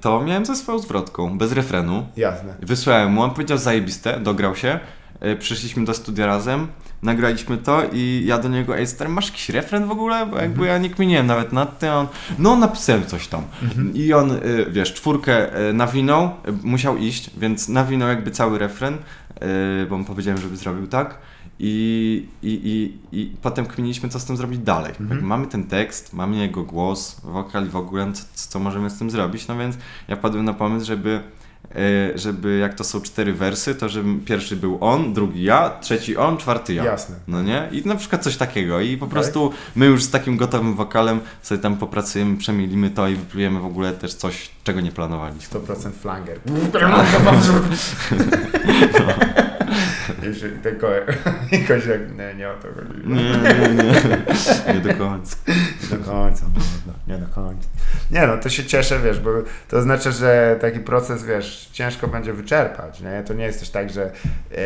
to miałem ze swoją zwrotką, bez refrenu. Jasne. Wysłałem mu, on powiedział zajebiste, dograł się. E, Przyszliśmy do studia razem, nagraliśmy to i ja do niego, ej stary, masz jakiś refren w ogóle? Bo jakby ja nie kminiłem nawet nad tym, on, no napisałem coś tam. I on, wiesz, czwórkę nawinął, musiał iść, więc nawinął jakby cały refren, bo mu powiedziałem, żeby zrobił tak. I, i, i, I potem kminiliśmy, co z tym zrobić dalej. Jakby Mamy ten tekst, mamy jego głos, wokal i w ogóle, co, co możemy z tym zrobić. No więc ja padłem na pomysł, żeby, e, żeby jak to są cztery wersy, to żeby pierwszy był on, drugi ja, trzeci on, czwarty ja. Jasne. No nie? I na przykład coś takiego. I po Tak. prostu my już z takim gotowym wokalem sobie tam popracujemy, przemielimy to i wyplujemy w ogóle też coś, czego nie planowaliśmy. 100% flanger. Jeżeli tylko jakoś jak nie, nie o to chodzi. Nie, nie, nie. Nie do końca. Nie do końca, no, no, nie do końca. Nie no, to się cieszę, wiesz, bo to znaczy, że taki proces, wiesz, ciężko będzie wyczerpać, nie? To nie jest też tak, że yy,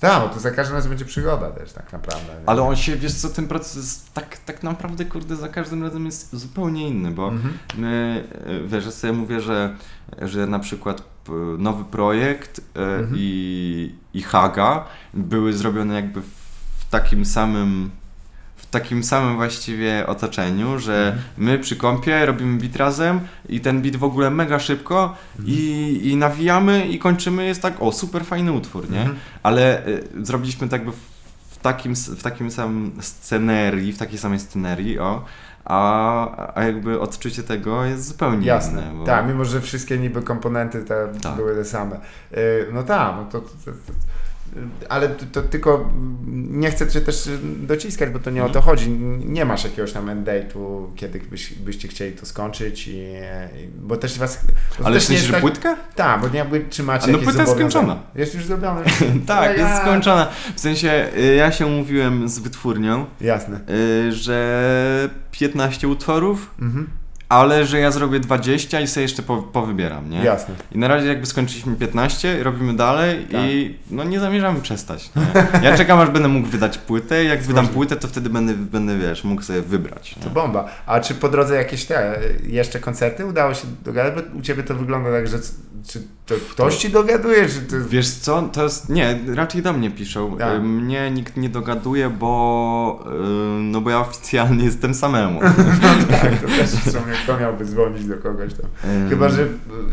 tak, bo to za każdym razem będzie przygoda też tak naprawdę. nie? Ale on się, wiesz co, ten proces tak, tak naprawdę, kurde, za każdym razem jest zupełnie inny, bo Mhm. my, e, wiesz, ja sobie mówię, że, że na przykład nowy projekt e, Mhm. i, i Haga były zrobione jakby w takim samym takim samym właściwie otoczeniu, że Mhm. my przy kąpie robimy beat razem i ten beat w ogóle mega szybko i, i nawijamy i kończymy, jest tak, o super fajny utwór, nie? Mhm. Ale y, zrobiliśmy tak jakby w, takim, w takim samym scenerii, w takiej samej scenerii, o, a, a jakby odczucie tego jest zupełnie Jasne. inne. Bo... Tak, mimo że wszystkie niby komponenty te Tak. były te same. Yy, no tak, no to, to, to ale to, to tylko nie chcę cię też dociskać, bo to nie o to chodzi. Nie masz jakiegoś tam end date'u, kiedy byś, byście chcieli to skończyć i, i bo też was... bo Ale też jest że tak- płytkę? Tak, bo nie jakby trzymacie A no płyta jest skończona. Jest już zrobione. tak, No jest ja- skończona. W sensie, y, ja się umówiłem z wytwórnią, Jasne. y, że 15 utworów, Mhm. Ale że ja zrobię 20 i sobie jeszcze po, powybieram, nie? Jasne. I na razie jakby skończyliśmy 15, robimy dalej Tak. i no nie zamierzamy przestać. Nie? Ja czekam aż będę mógł wydać płytę jak wydam płytę, to wtedy będę, będę wiesz, mógł sobie wybrać. To Nie? bomba. A czy po drodze jakieś te jeszcze koncerty udało się dogadać? Bo u ciebie to wygląda tak, że czy to ktoś ci dogaduje, czy ty... Wiesz co, to jest, nie, raczej do mnie piszą. Tak. Y, Mnie nikt nie dogaduje, bo y, no bo ja oficjalnie jestem samemu. tak, to też w sumie kto miałby dzwonić do kogoś tam. Chyba, że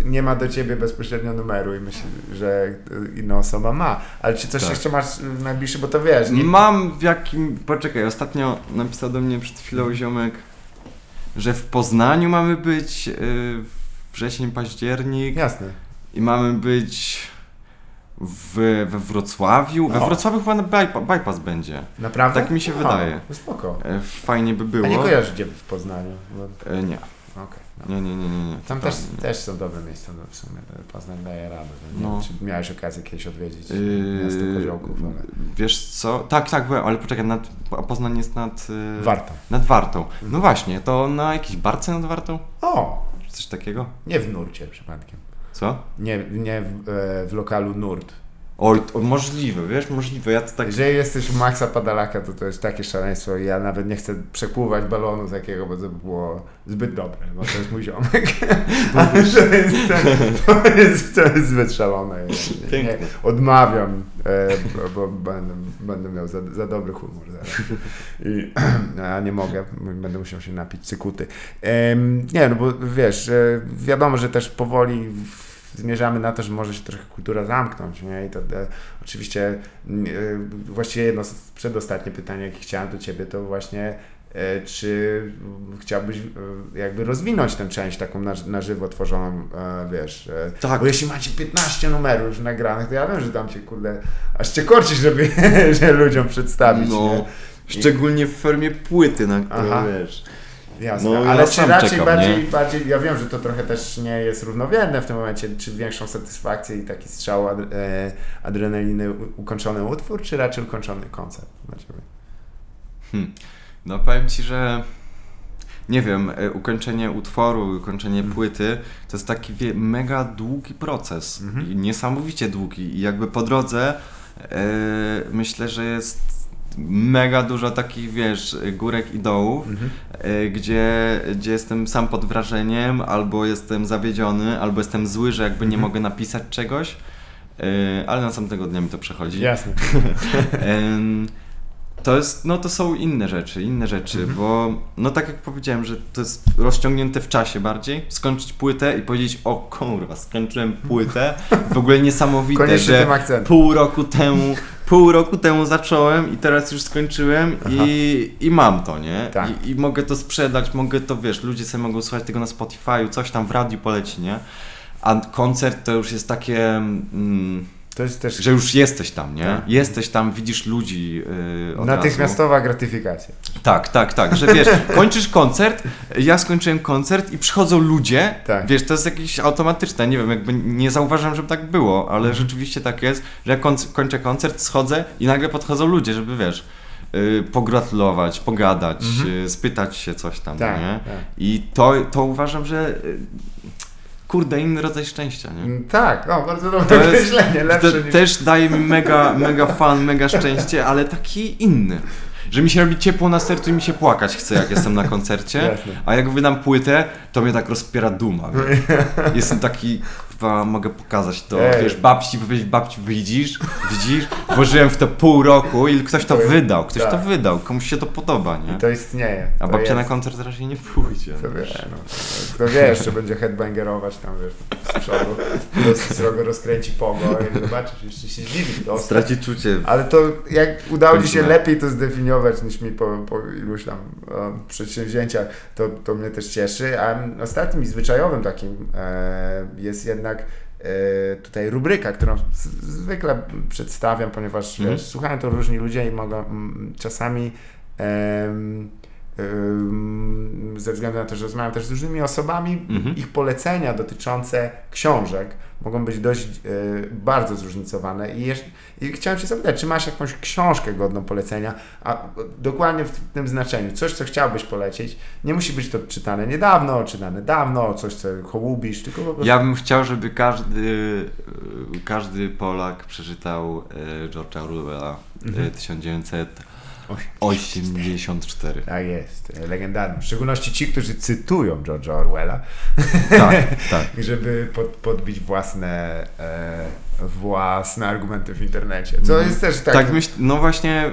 nie ma do ciebie bezpośrednio numeru i myśli, że inna osoba ma. Ale czy coś Tak. jeszcze masz w najbliższy, bo to wiesz, nie... Mam w jakim. Poczekaj, ostatnio napisał do mnie przed chwilą ziomek, że w Poznaniu mamy być y, wrzesień, październik Jasne. I mamy być w, we Wrocławiu. We O. Wrocławiu chyba na bypa, bypass będzie. Naprawdę? Tak mi się O, wydaje. to spoko. E, Fajnie by było. A nie kojarzysz gdzie w Poznaniu? Bo... E, Nie, Okej. no. nie, nie, nie, nie. nie. Tam też, nie. też są dobre miejsca, no w sumie Poznań daje radę. Nie No. wiem, czy miałeś okazję kiedyś odwiedzić Yy, miasto Koziołków, ale Wiesz co? Tak, tak, byłem, ale poczekaj, nad, a Poznań jest nad, y, warto. nad Wartą. No właśnie, to na jakiejś barce nad Wartą? O, Coś takiego? nie w nurcie przypadkiem. Co? Nie, nie w, e, w lokalu nurt. Oj, to możliwe, wiesz, możliwe. Ja to tak. Jeżeli jesteś u Maxa Padalaka, to to jest takie szaleństwo ja nawet nie chcę przepływać balonu takiego, bo to by było zbyt dobre, bo to jest mój ziomek. To jest, to jest, to jest zbyt szalone. Nie, nie, odmawiam, e, bo, będę, będę miał za, za dobry humor zaraz. I, a nie mogę, będę musiał się napić cykuty. Nie, no bo wiesz, e, wiadomo, że też powoli w- zmierzamy na to, że może się trochę kultura zamknąć, nie? I to e, oczywiście e, właściwie jedno z- przedostatnie pytanie, jakie chciałem do Ciebie, to właśnie e, czy chciałbyś e, jakby rozwinąć tę część taką na, na żywo tworzoną, e, wiesz, e, Tak. bo jeśli macie 15 numerów już nagranych, to ja wiem, że tam Cię, kurde, aż Cię korci, żeby że ludziom przedstawić, No, nie? szczególnie w formie płyty, na którą Aha. wiesz. Jasne, No, ja ale czy sam raczej czekam, bardziej, nie? bardziej, ja wiem, że to trochę też nie jest równowierne w tym momencie, czy większą satysfakcję i taki strzał ad, e, adrenaliny ukończony utwór, czy raczej ukończony koncert dla Ciebie? No powiem ci, że nie wiem, e, ukończenie utworu, ukończenie płyty, to jest taki wie, mega długi proces. I niesamowicie długi. I jakby po drodze e, myślę, że jest mega dużo takich, wiesz, górek i dołów, e, gdzie, gdzie jestem sam pod wrażeniem, albo jestem zawiedziony, albo jestem zły, że jakby nie mogę napisać czegoś, e, ale następnego dnia mi to przechodzi. Jasne. To jest, no to są inne rzeczy, inne rzeczy, Mhm. bo no tak jak powiedziałem, że to jest rozciągnięte w czasie bardziej, skończyć płytę i powiedzieć, o kurwa, skończyłem płytę, w ogóle niesamowite, Koniecznie że pół roku temu, pół roku temu zacząłem i teraz już skończyłem i, i mam to, nie? Tak. I, I mogę to sprzedać, mogę to, wiesz, ludzie sobie mogą słuchać tego na Spotify'u, coś tam w radiu poleci, nie? A koncert to już jest takie... Mm, To jest też że już jesteś tam, nie? Tak. Jesteś tam, widzisz ludzi yy, natychmiastowa gratyfikacja. razu. Tak, tak, tak, że wiesz, kończysz koncert, ja skończyłem koncert i przychodzą ludzie, Tak. wiesz, to jest jakieś automatyczne, nie wiem, jakby nie zauważam, żeby tak było, ale Mhm. rzeczywiście tak jest, że jak konc- kończę koncert, schodzę i nagle podchodzą ludzie, żeby wiesz, yy, pogratulować, pogadać, yy, spytać się coś tam, Mhm. Tak, nie? tak. I to, to uważam, że yy, kurde, inny rodzaj szczęścia, nie? Mm, Tak, no bardzo dobre To jest- określenie, lepsze To niż... też daje mi mega, mega fan, mega szczęście, ale taki inny. Że mi się robi ciepło na sercu i mi się płakać chce, jak jestem na koncercie. A jak wydam płytę, to mnie tak rozpiera duma. wiesz. Jestem taki, kurwa, mogę pokazać to. Ej. Wiesz, babci powiedzieć, babci widzisz, widzisz, włożyłem w to pół roku i ktoś to To wydał, ktoś to tak. wydał, komuś się to podoba, nie? I to istnieje. A to babcia na jest. koncert raczej nie pójdzie. To no. wie, no, to- to wie, jeszcze będzie headbangerować tam, wiesz, z przodu, srogo rozkręci pogo i zobaczysz, jeszcze się zdziwi. dostać. Straci czucie. Ale to jak udało Ci się lepiej to zdefiniować niż mi po, po iluś tam e, przedsięwzięciach, to, to mnie też cieszy. A ostatnim i zwyczajowym takim e, jest jednak e, tutaj rubryka, którą zwykle przedstawiam, ponieważ wiesz, słuchają to różni ludzie i mogą mm, czasami em, ze względu na to, że rozmawiam też z różnymi osobami, mhm. ich polecenia dotyczące książek mogą być dość y, bardzo zróżnicowane. I, jeszcze, I, chciałem Cię zapytać, czy masz jakąś książkę godną polecenia, a dokładnie w tym znaczeniu, coś, co chciałbyś polecić, nie musi być to czytane niedawno, czytane dawno, coś, co hołubisz, tylko po prostu... Ja bym chciał, żeby każdy, y, każdy Polak przeczytał y, George'a Orwella mhm. 1900 84. Tak jest, e, legendarny. W szczególności ci, którzy cytują George'a Orwella, tak, tak. żeby pod, podbić własne e, własne argumenty w internecie. Co jest też tak... Tak, myśl, no właśnie,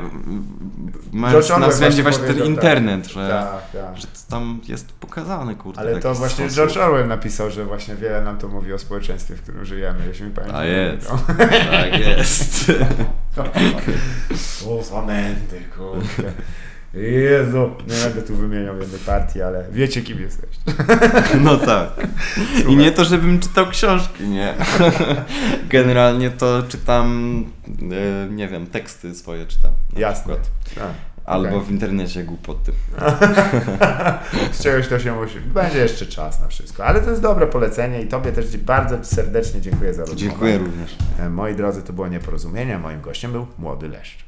mając na względzie właśnie ten tak. internet, że, tak, tak. że tam jest pokazane, kurde. Ale to właśnie sposób. George Orwell napisał, że właśnie wiele nam to mówi o społeczeństwie, w którym żyjemy, jeśli mi pamiętam. A jest, tak jest. O, zamęty, kurde. Jezu, nie będę tu wymieniał jednej partii, ale wiecie kim jesteś. No tak. I nie to, żebym czytał książki, nie. Generalnie to czytam, y, nie wiem, teksty swoje czytam. Jasne. Albo Okej. w internecie głupoty. Z czegoś to się musi. Będzie jeszcze czas na wszystko. Ale to jest dobre polecenie i Tobie też bardzo serdecznie dziękuję za rozmowę. Dziękuję również. E, Moi drodzy, to było nieporozumienie. Moim gościem był Młody Leszcz.